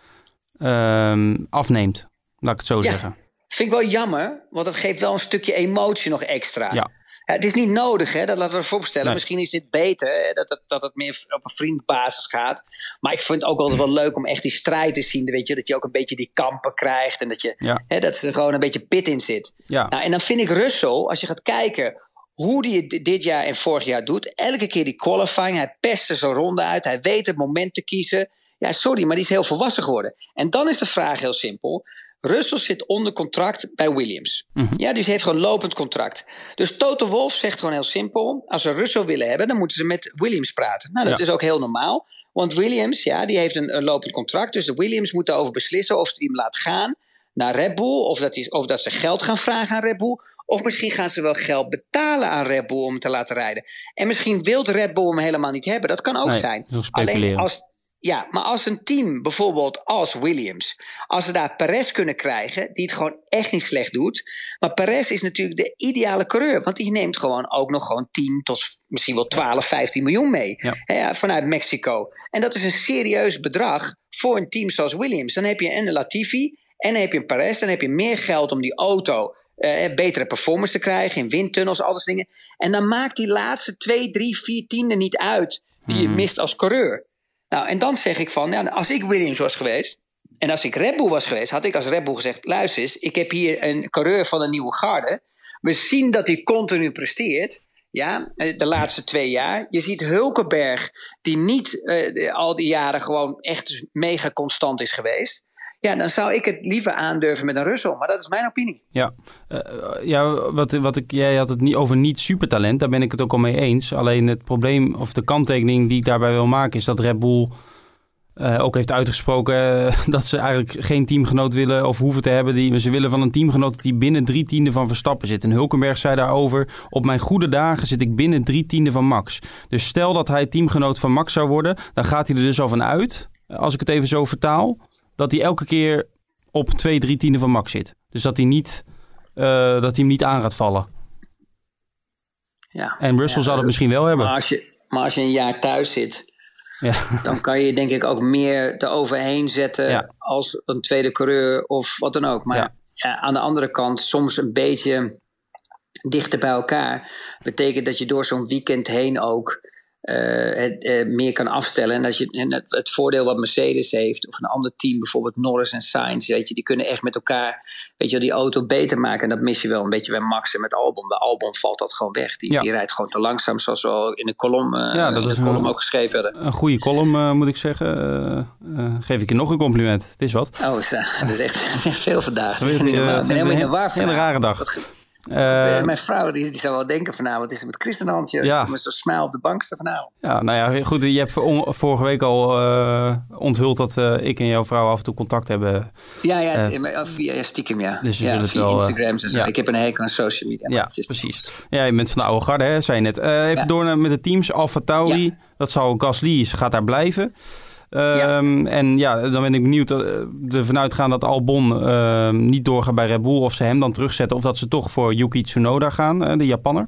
uh, afneemt. Laat ik het zo zeggen. Vind ik wel jammer, want het geeft wel een stukje emotie nog extra. Ja. het is niet nodig, hè, dat laten we voorstellen. Misschien is dit beter, hè, dat, het, dat het meer op een vriendbasis gaat. Maar ik vind het ook altijd wel leuk om echt die strijd te zien. Weet je, dat je ook een beetje die kampen krijgt. En dat, je, hè, dat er gewoon een beetje pit in zit. Ja. Nou, en dan vind ik Russell, als je gaat kijken hoe hij het dit jaar en vorig jaar doet. Elke keer die qualifying, hij pest er zijn ronde uit. Hij weet het moment te kiezen. Ja, sorry, maar die is heel volwassen geworden. En dan is de vraag heel simpel. Russell zit onder contract bij Williams. Mhm. Ja, dus hij heeft gewoon lopend contract. Dus Toto Wolff zegt gewoon heel simpel: als ze Russell willen hebben, dan moeten ze met Williams praten. Nou, dat is ook heel normaal. Want Williams, ja, die heeft een, een, lopend contract. Dus de Williams moeten over beslissen of ze hem laat gaan naar Red Bull. Of dat, die, of dat ze geld gaan vragen aan Red Bull. Of misschien gaan ze wel geld betalen aan Red Bull om hem te laten rijden. En misschien wil Red Bull hem helemaal niet hebben. Dat kan ook nee, zijn. Alleen als, ja, maar als een team, bijvoorbeeld als Williams, als ze daar Perez kunnen krijgen, die het gewoon echt niet slecht doet. Maar Perez is natuurlijk de ideale coureur, want die neemt gewoon ook nog gewoon 10 tot misschien wel 12, 15 miljoen mee hè, vanuit Mexico. En dat is een serieus bedrag voor een team zoals Williams. Dan heb je een Latifi en dan heb je een Perez, dan heb je meer geld om die auto uh, betere performance te krijgen in windtunnels, al dat dingen. En dan maakt die laatste 2, 3, 4 tienden niet uit die je hmm. mist als coureur. Nou, en dan zeg ik van, ja, als ik Williams was geweest, en als ik Red Bull was geweest, had ik als Red Bull gezegd: luister eens, ik heb hier een coureur van een nieuwe garde. We zien dat hij continu presteert. Ja, de laatste twee jaar. Je ziet Hulkenberg, die niet uh, al die jaren gewoon echt mega constant is geweest. Ja, dan zou ik het liever aandurven met een Russell. Maar dat is mijn opinie. Ja, uh, ja wat, wat ik, jij had het niet over niet supertalent. Daar ben ik het ook al mee eens. Alleen het probleem of de kanttekening die ik daarbij wil maken... is dat Red Bull uh, ook heeft uitgesproken... dat ze eigenlijk geen teamgenoot willen of hoeven te hebben. Die, ze willen van een teamgenoot die binnen drie tienden van Verstappen zit. En Hulkenberg zei daarover... op mijn goede dagen zit ik binnen drie tienden van Max. Dus stel dat hij teamgenoot van Max zou worden... dan gaat hij er dus al van uit... als ik het even zo vertaal dat hij elke keer op twee, drie tienden van max zit. Dus dat hij, niet, uh, dat hij hem niet aan gaat vallen. Ja, en Russell ja, zal het misschien wel hebben. Maar als je, maar als je een jaar thuis zit, ja. dan kan je denk ik ook meer eroverheen zetten als een tweede coureur of wat dan ook. Maar ja. aan de andere kant, soms een beetje dichter bij elkaar, betekent dat je door zo'n weekend heen ook uh, het, uh, meer kan afstellen. En, als je, en het, het, voordeel wat Mercedes heeft, of een ander team, bijvoorbeeld Norris en Sainz, weet je, die kunnen echt met elkaar weet je, die auto beter maken. En dat mis je wel een beetje bij Max en met Albon. Bij Albon valt dat gewoon weg. Die, die rijdt gewoon te langzaam, zoals we al in de kolom, uh, ja, dat is een, column ook geschreven hadden. Een goede column, moet ik zeggen. geef ik je nog een compliment. Het is wat. Oh, dat is echt, veel vandaag. Ik ben helemaal in de war Een rare dag. Eh, Mijn vrouw die, die zou wel denken vanavond, wat is er met Chris aan de hand? joh? Ja. Met zo'n smile op de bank staan vanavond? Ja, nou ja, goed. Je hebt vorige week al eh, onthuld dat eh, ik en jouw vrouw af en toe contact hebben. Ja, ja, Eh, via ja, stiekem ja. dus ja het via wel, eh, Instagram en zo. ja. Ik heb een hekel aan social media. Ja, het is- precies. Ja, je bent van de oude garde, hè, zei je net. Eh, even door naar, met de teams. Alfa Tauri, dat zal Gasly, is, gaat daar blijven. Ehm, En ja, dan ben ik benieuwd uh, ervan uitgaan dat Albon ehm, niet doorgaat bij Red Bull. Of ze hem dan terugzetten. Of dat ze toch voor Yuki Tsunoda gaan, eh, de Japanner.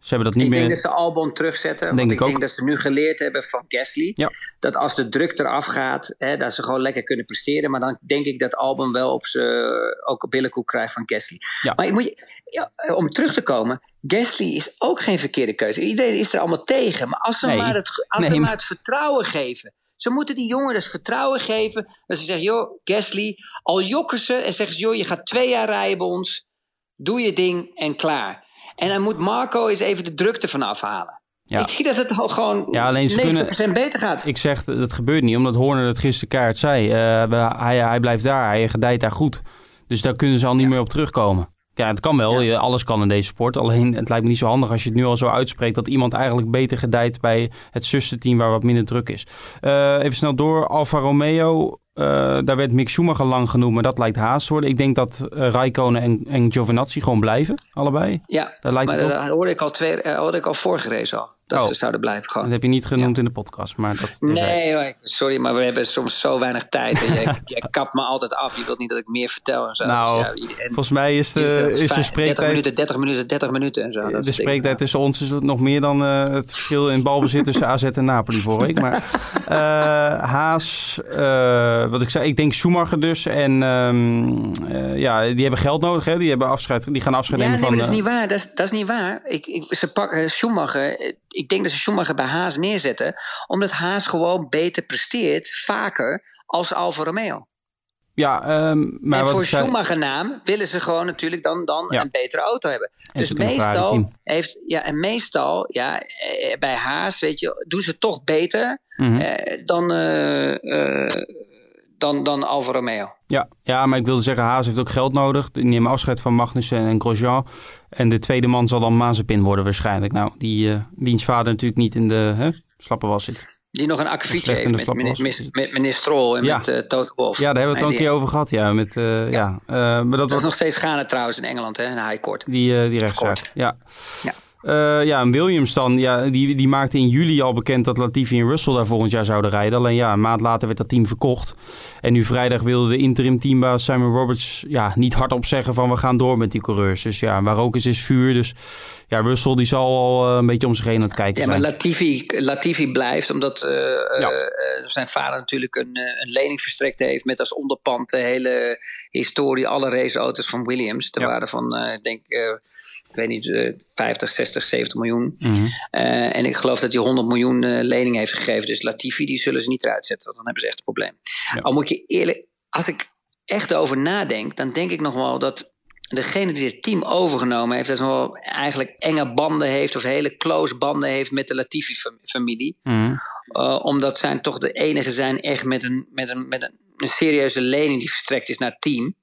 Ze hebben dat niet ik meer... denk dat ze Albon terugzetten. Denk want ik ik denk dat ze nu geleerd hebben van Gasly. Ja. Dat als de druk eraf gaat, hè, dat ze gewoon lekker kunnen presteren. Maar dan denk ik dat Albon wel op ze ook een billenkoek krijgt van Gasly. Ja. Maar moet je, ja, om terug te komen, Gasly is ook geen verkeerde keuze. Iedereen is er allemaal tegen. Maar als ze, Nee. maar, het, als Nee, ze maar het vertrouwen geven. Ze moeten die jongen dus vertrouwen geven. Dat ze zeggen, joh, Gasly, al jokken ze en zeggen ze, joh, je gaat twee jaar rijden bij ons. Doe je ding en klaar. En dan moet Marco eens even de druk ervan afhalen. Ja. Ik zie dat het al gewoon Ja, alleen ze 90% beter gaat. Ik zeg, dat gebeurt niet, omdat Horner het gisteren kaart zei. Eh, hij, hij blijft daar, hij gedijt daar goed. Dus daar kunnen ze al niet meer op terugkomen. Ja, het kan wel, alles kan in deze sport. Alleen het lijkt me niet zo handig als je het nu al zo uitspreekt... dat iemand eigenlijk beter gedijt bij het zusterteam waar wat minder druk is. Eh, even snel door, Alfa Romeo... eh, daar werd Mick Schumacher lang genoemd, maar dat lijkt haast te worden. Ik denk dat uh, Raikkonen en, en Giovinazzi gewoon blijven, allebei. Ja, Daar lijkt maar dat hoorde ik al, twee, hoorde ik al vorige race al. Dat Oh. ze zouden blijven Dat gewoon. heb je niet genoemd in de podcast, maar dat... Nee, sorry, maar we hebben soms zo weinig tijd. En jij, jij kapt me altijd af. Je wilt niet dat ik meer vertel en zo. Nou, Dus ja, en- Volgens mij is de, is dat is de vijf- 30 spreektijd... minuten, 30 minuten, 30 minuten en zo. Dat de spreektijd tussen ons is nog meer dan eh, het verschil in balbezit tussen AZ en Napoli vorige week. Maar eh, Haas, eh, wat ik zei, ik denk Schumacher dus. En ehm, eh, ja, die hebben geld nodig, hè? Die, hebben afscheid, die gaan afscheid Ja, nemen nee, van... maar dat is niet waar. Dat is, dat is niet waar. Ik, ik, ze pakken Schumacher. Ik denk dat ze Schumacher bij Haas neerzetten. Omdat Haas gewoon beter presteert, vaker, als Alfa Romeo. ja, ehm, maar en wat voor zei- Schumacher naam willen ze gewoon natuurlijk dan, dan Ja. een betere auto hebben. En dus meestal heeft, ja, en meestal, ja, eh, bij Haas, weet je, doen ze toch beter Mhm. eh, dan, eh, eh, dan, dan Alfa Romeo. Ja, ja, maar ik wilde zeggen, Haas heeft ook geld nodig. Die nemen afscheid van Magnussen en Grosjean. En de tweede man zal dan Mazepin worden waarschijnlijk. Nou, die, eh wiens vader natuurlijk niet in de hè, slappe was zit. Die nog een akkefietje heeft met, met, met meneer Stroll en Ja. met eh Toto Wolff. Ja, daar hebben we het al een En keer over gehad, ja. Met, eh, ja. maar dat Dat was is nog steeds gaande trouwens in Engeland, hè, in de High Court. Die, die rechtszaak, ja. Ja. Eh, ja, en Williams dan, ja, die, die maakte in juli al bekend dat Latifi en Russell daar volgend jaar zouden rijden. Alleen ja, een maand later werd dat team verkocht. En nu vrijdag wilde de interim teambaas Simon Roberts ja, niet hardop zeggen van we gaan door met die coureurs. Dus ja, waar ook is, is vuur. Dus ja, Russell die zal al eh, een beetje om zich heen aan het kijken Ja, maar. Latifi, Latifi blijft omdat eh, Ja. zijn vader natuurlijk een, een lening verstrekt heeft met als onderpand de hele historie, alle raceauto's van Williams. Ter Ja. waarde van, ik denk, ik weet niet, eh, 50, 60, 70 miljoen. Mhm. Eh, en ik geloof dat hij 100 miljoen eh, lening heeft gegeven. Dus Latifi, die zullen ze niet eruit zetten, want dan hebben ze echt een probleem. Ja. Al moet je eerlijk, als ik echt over nadenk, dan denk ik nog wel dat degene die het team overgenomen heeft, dat nog wel eigenlijk enge banden heeft of hele close banden heeft met de Latifi-familie. Mhm. Uh, omdat zij toch de enige zijn echt met een, met, een, met een, een serieuze lening die verstrekt is naar het team.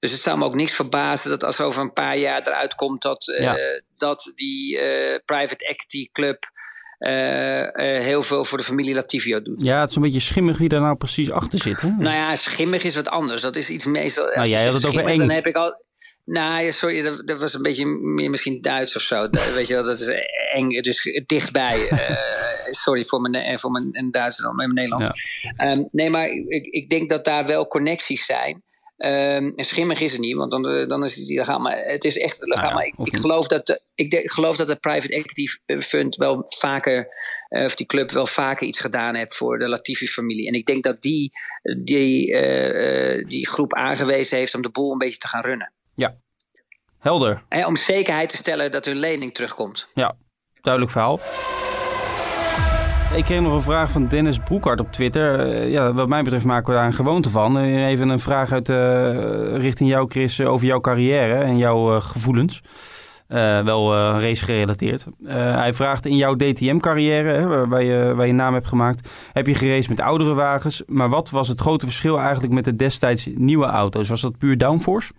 Dus het zou me ook niks verbazen dat als over een paar jaar eruit komt dat, uh, Ja. Dat die uh, private equity club uh, uh, heel veel voor de familie Latifio doet. Ja, het is een beetje schimmig wie daar nou precies achter zit. Hè? Nou ja, schimmig is wat anders. Dat is iets meestal. Nou, jij had het over eng. Dan heb ik al. Nou sorry, dat, dat was een beetje meer misschien Duits of zo. Weet je wel, dat is eng, dus dichtbij. Eh, sorry voor mijn, eh, voor mijn en Duits dan, met mijn Nederlands. Ehm, nee, maar ik, ik denk dat daar wel connecties zijn. Ehm, en schimmig is het niet, want dan, eh, dan is het illegaal. Maar het is echt. Nou ja, maar ik, ik, geloof dat de, ik de- geloof dat de private equity fund wel vaker, eh, of die club wel vaker iets gedaan heeft voor de Latifi-familie. En ik denk dat die die, eh, die groep aangewezen heeft om de boel een beetje te gaan runnen. Helder. En om zekerheid te stellen dat hun lening terugkomt. Ja, duidelijk verhaal. Ik kreeg nog een vraag van Dennis Broekhart op Twitter. Eh, ja, wat mij betreft maken we daar een gewoonte van. Eh, even een vraag uit, eh, richting jou, Chris, over jouw carrière en jouw gevoelens. Eh, wel race gerelateerd. Hij vraagt in jouw DTM-carrière, waar, je, waar je naam hebt gemaakt, heb je geraced met oudere wagens. Maar wat was het grote verschil eigenlijk met de destijds nieuwe auto's? Was dat puur downforce?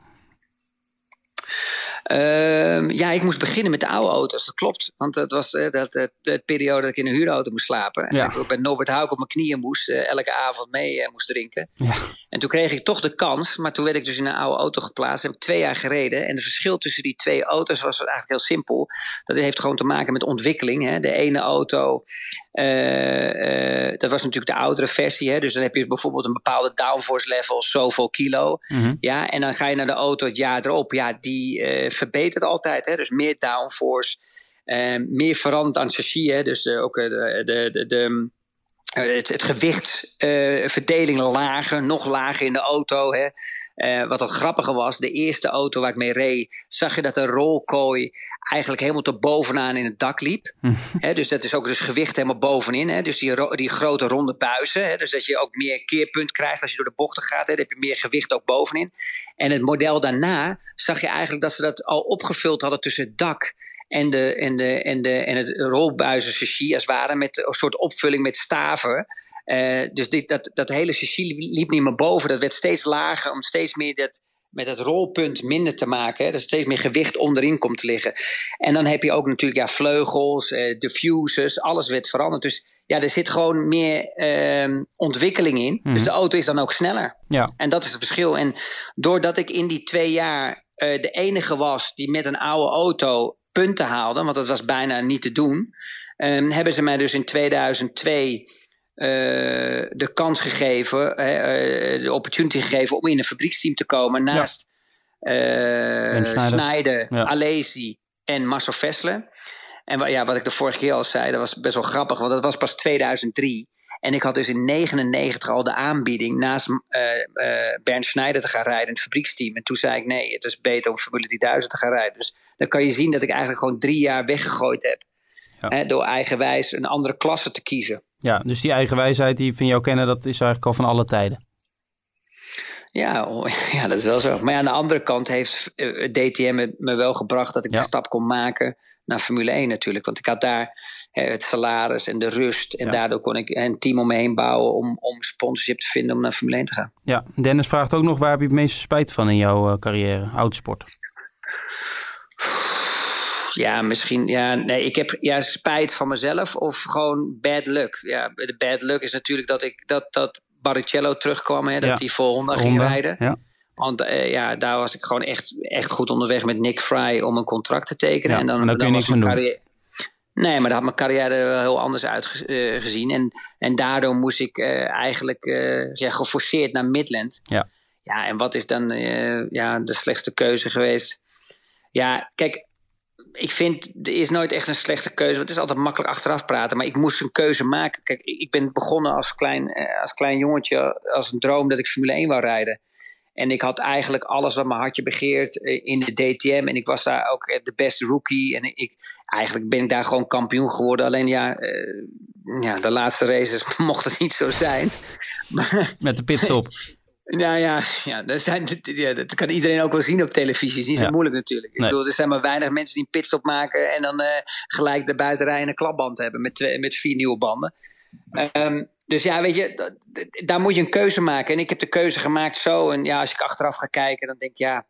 Ehm, ja, ik moest beginnen met de oude auto's, dat klopt. Want dat was uh, dat, de periode dat ik in een huurauto moest slapen. En ik bij Norbert Hauk op mijn knieën moest, uh, elke avond mee uh, moest drinken. Ja. En toen kreeg ik toch de kans, maar toen werd ik dus in een oude auto geplaatst. heb ik twee jaar gereden. En het verschil tussen die twee auto's was eigenlijk heel simpel. Dat heeft gewoon te maken met ontwikkeling. Hè. De ene auto uh, uh, dat was natuurlijk de oudere versie. Hè? Dus dan heb je bijvoorbeeld een bepaalde downforce level, zoveel kilo. Mm ja, en dan ga je naar de auto het jaar erop. Ja, die uh, verbetert altijd. Hè? Dus meer downforce. meer veranderd aan chassis. Hè? Dus ook de, de, de, de het, het gewichtsverdeling uh, lager, nog lager in de auto. Hè. Uh, wat wat grappiger was, de eerste auto waar ik mee reed, zag je dat de rolkooi eigenlijk helemaal tot bovenaan in het dak liep. He, dus dat is ook dus gewicht helemaal bovenin. Hè. Dus die, die grote ronde buizen. Hè. Dus dat je ook meer keerpunt krijgt als je door de bochten gaat. Hè, dan heb je meer gewicht ook bovenin. En het model daarna zag je eigenlijk dat ze dat al opgevuld hadden tussen het dak en, de, en, de, en, de, en het rolbuizen als het ware, met een soort opvulling met staven. Uh, dus dit, dat, dat hele chassis liep niet meer boven. Dat werd steeds lager om steeds meer dat, met het rolpunt minder te maken. Hè, dat steeds meer gewicht onderin komt te liggen. En dan heb je ook natuurlijk ja, vleugels, uh, diffusers, alles werd veranderd. Dus ja, er zit gewoon meer uh, ontwikkeling in. Dus mhm. de auto is dan ook sneller. Ja. En dat is het verschil. En doordat ik in die twee jaar uh, de enige was die met een oude auto punten haalde, want dat was bijna niet te doen, um, hebben ze mij dus in 2002 uh, de kans gegeven, uh, de opportunity gegeven om in een fabrieksteam te komen naast ja. uh, Snijder, ja. Alesi en Marcel Vessler. En ja, wat ik de vorige keer al zei, dat was best wel grappig, want dat was pas 2003. En ik had dus in 99 al de aanbieding naast uh, uh, Bernd Schneider te gaan rijden in het fabrieksteam. En toen zei ik nee, het is beter om Formule 3000 te gaan rijden. Dus dan kan je zien dat ik eigenlijk gewoon drie jaar weggegooid heb. Ja. Hè, door eigenwijs een andere klasse te kiezen. Ja, dus die eigenwijsheid die van jou kennen, dat is eigenlijk al van alle tijden. Ja, ja, dat is wel zo. Maar ja, aan de andere kant heeft eh, DTM me wel gebracht dat ik de stap kon maken naar Formule 1 natuurlijk. Want ik had daar het salaris en de rust. En daardoor kon ik een team om me heen bouwen om, om sponsorship te vinden om naar Formule 1 te gaan. Ja, Dennis vraagt ook nog waar heb je het meeste spijt van in jouw uh, carrière, autosport? Ja, misschien. Ja, nee, ik heb ja, spijt van mezelf of gewoon bad luck. Ja, de bad luck is natuurlijk dat ik dat, dat Barrichello terugkwam, hè, dat hij vol Honda ging rijden. Ja. Want uh, ja, daar was ik gewoon echt, echt goed onderweg met Nick Fry om een contract te tekenen. en dan, dan, dan mijn carrière. Nee, maar dat had mijn carrière er heel anders uitgezien. Uh, en, en daardoor moest ik uh, eigenlijk ja, geforceerd naar Midland. Ja. Ja, en wat is dan ja, de slechtste keuze geweest? Ja, kijk, ik vind, er is nooit echt een slechte keuze. Het is altijd makkelijk achteraf praten. Maar ik moest een keuze maken. Kijk, ik ben begonnen als klein, eh, als klein jongetje, als een droom dat ik Formule 1 wou rijden. En ik had eigenlijk alles wat mijn hartje begeert eh, in de DTM. En ik was daar ook de beste rookie. En ik, eigenlijk ben ik daar gewoon kampioen geworden. Alleen ja, uh, ja de laatste races mocht het niet zo zijn. Maar, Met de pitstop. Nou ja, ja, dat, zijn, ja, dat kan iedereen ook wel zien op televisie. Het is niet zo moeilijk natuurlijk. Ik bedoel, er zijn maar weinig mensen die een pitstop maken en dan uh, gelijk de buitenrij een klapband hebben met, twee, met vier nieuwe banden. Um, dus ja, weet je, daar moet je een keuze maken. En ik heb de keuze gemaakt zo. En ja, als ik achteraf ga kijken, dan denk ik ja,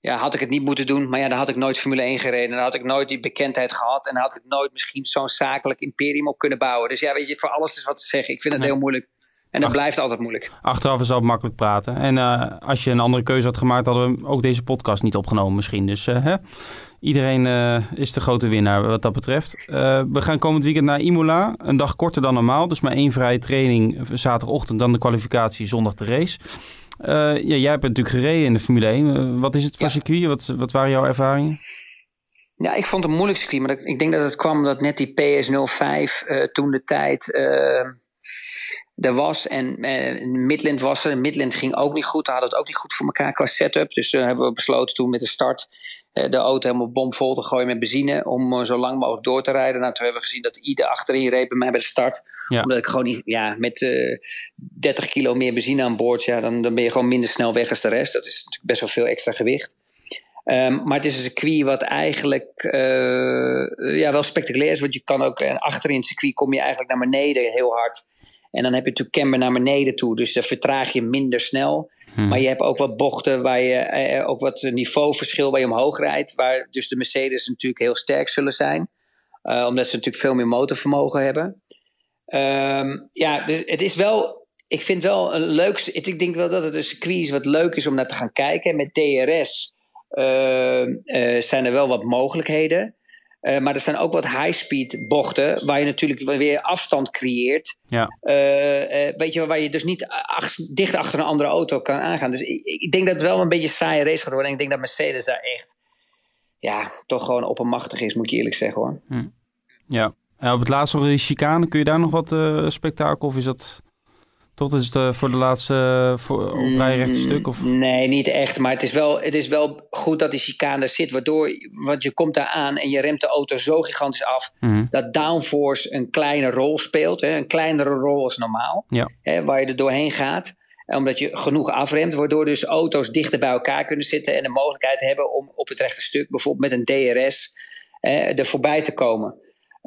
ja, had ik het niet moeten doen. Maar ja, dan had ik nooit Formule 1 gereden. Dan had ik nooit die bekendheid gehad. En had ik nooit misschien zo'n zakelijk imperium op kunnen bouwen. Dus ja, weet je, voor alles is wat te zeggen. Ik vind het heel moeilijk. En dat blijft altijd moeilijk. Achteraf is het makkelijk praten. En uh, als je een andere keuze had gemaakt, hadden we ook deze podcast niet opgenomen misschien. Dus uh, hè? iedereen uh, is de grote winnaar wat dat betreft. we gaan komend weekend naar Imola. Een dag korter dan normaal. Dus maar één vrije training zaterdagochtend, dan de kwalificatie, zondag de race. ja, jij hebt natuurlijk gereden in de Formule 1. wat is het voor ja. circuit? Wat, wat waren jouw ervaringen? Ja, ik vond het een moeilijk circuit. Maar ik denk dat het kwam dat net die PS05 toen de tijd er was. En uh, Midland was er. Midland ging ook niet goed. Hadden het ook niet goed voor elkaar qua setup. Dus toen hebben we besloten toen met de start uh, de auto helemaal bomvol te gooien met benzine. Om uh, zo lang mogelijk door te rijden. Nou, toen hebben we gezien dat ieder achterin reed bij mij bij de start. Ja. Omdat ik gewoon niet, ja, met 30 kilo meer benzine aan boord. Ja, dan, dan ben je gewoon minder snel weg als de rest. Dat is natuurlijk best wel veel extra gewicht. Um, maar het is een circuit wat eigenlijk uh, ja, wel spectaculair is. Want je kan ook uh, achterin het circuit kom je eigenlijk naar beneden heel hard. En dan heb je natuurlijk camber naar beneden toe. Dus dan vertraag je minder snel. Hmm. Maar je hebt ook wat bochten waar je eh, ook wat niveauverschil waar je omhoog rijdt. Waar dus de Mercedes natuurlijk heel sterk zullen zijn. Uh, omdat ze natuurlijk veel meer motorvermogen hebben. Um, ja, dus het is wel. Ik vind wel een leuk. Ik denk wel dat het een circuit is wat leuk is om naar te gaan kijken. Met DRS uh, uh, zijn er wel wat mogelijkheden. Uh, maar er zijn ook wat high-speed bochten waar je natuurlijk weer afstand creëert. Ja. Uh, uh, weet je, waar je dus niet ach, dicht achter een andere auto kan aangaan. Dus ik, ik, denk dat het wel een beetje een saaie race gaat worden. En ik denk dat Mercedes daar echt, ja, toch gewoon oppermachtig is, moet je eerlijk zeggen hoor. Hm. Ja. En op het laatste nog die chicane, kun je daar nog wat spektakel of is dat... Tot is het uh, voor de laatste voor, op rijrechte mm, stuk? Of? Nee, niet echt. Maar het is, wel, het is wel goed dat die chicane er zit. Waardoor, want je komt daar aan en je remt de auto zo gigantisch af. Mm. Dat downforce een kleine rol speelt. Hè, een kleinere rol als normaal. Ja. Hè, waar je er doorheen gaat. Omdat je genoeg afremt. Waardoor dus auto's dichter bij elkaar kunnen zitten. En de mogelijkheid hebben om op het rechte stuk bijvoorbeeld met een DRS eh, er voorbij te komen.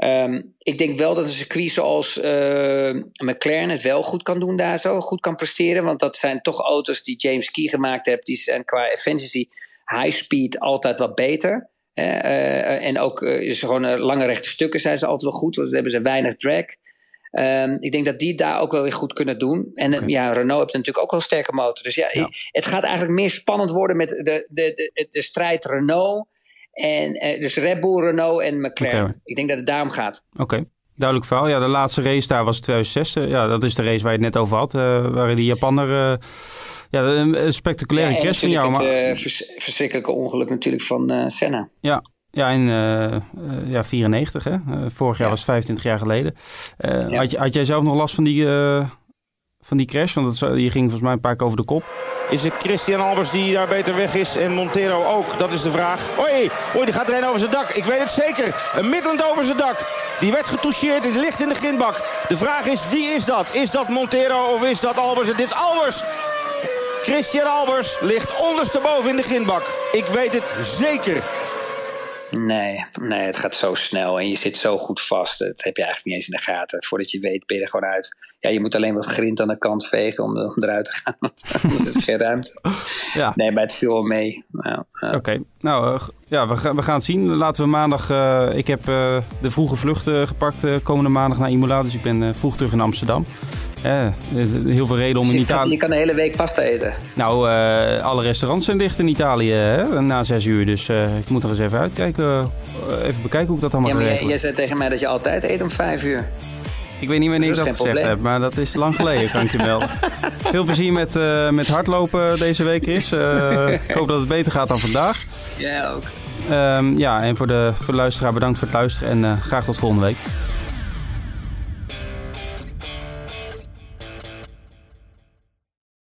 Um, ik denk wel dat een circuit zoals uh, McLaren het wel goed kan doen daar zo, goed kan presteren. Want dat zijn toch auto's die James Key gemaakt heeft. Die zijn qua efficiency high speed altijd wat beter. Uh, en ook uh, is gewoon lange rechte stukken zijn ze altijd wel goed, want dan hebben ze weinig drag. Um, ik denk dat die daar ook wel weer goed kunnen doen. En okay. ja, Renault heeft natuurlijk ook wel een sterke motor. Dus ja, ja, het gaat eigenlijk meer spannend worden met de, de, de, de strijd Renault en, uh, dus Red Bull, Renault en McLaren. Okay. Ik denk dat het daarom gaat. Oké. Duidelijk verhaal. Ja, de laatste race daar was 2006. Ja, dat is de race waar je het net over had. Uh, waar die Japaner... Uh, ja, een spectaculaire ja, crash van jou. Het maar... vers verschrikkelijke ongeluk natuurlijk van Senna. Ja, ja, in uh, ja, 94, hè? Vorig jaar ja. was 25 jaar geleden. Uh, ja. had, had, jij zelf nog last van die, van die crash? Want dat, je ging volgens mij een paar keer over de kop. Is het Christian Albers die daar beter weg is en Montero ook? Dat is de vraag. Oei, oei die gaat erin over zijn dak. Ik weet het zeker. Een middelend over zijn dak. Die werd getoucheerd. Die ligt in de grindbak. De vraag is, wie is dat? Is dat Montero of is dat Albers? Het is Albers. Christian Albers ligt ondersteboven in de grindbak. Ik weet het zeker. Nee, nee, het gaat zo snel en je zit zo goed vast. Dat heb je eigenlijk niet eens in de gaten. Voordat je weet ben je er gewoon uit. Ja, je moet alleen wat grind aan de kant vegen om, om eruit te gaan. Want anders is er geen ruimte. Ja. Nee, maar het viel wel mee. Nou, Oké, okay. nou uh, ja, we, gaan, we gaan het zien. Laten we maandag... Uh, ik heb uh, de vroege vlucht gepakt komende maandag naar Imola. Dus ik ben vroeg terug in Amsterdam. Ja, heel veel reden om dus in Italië... je kan de hele week pasta eten? Nou, uh, alle restaurants zijn dicht in Italië hè, na zes uur. Dus uh, ik moet er eens even uitkijken. Uh, even bekijken hoe ik dat allemaal ja, maar jij, jij zei tegen mij dat je altijd eet om vijf uur. Ik weet niet wanneer ik dat gezegd probleem. heb, maar dat is lang geleden, kan ik je melden. Veel plezier met, met hardlopen deze week, Chris. ik hoop dat het beter gaat dan vandaag. Jij ook. Um, ja, en voor de, voor de luisteraar bedankt voor het luisteren en graag tot volgende week.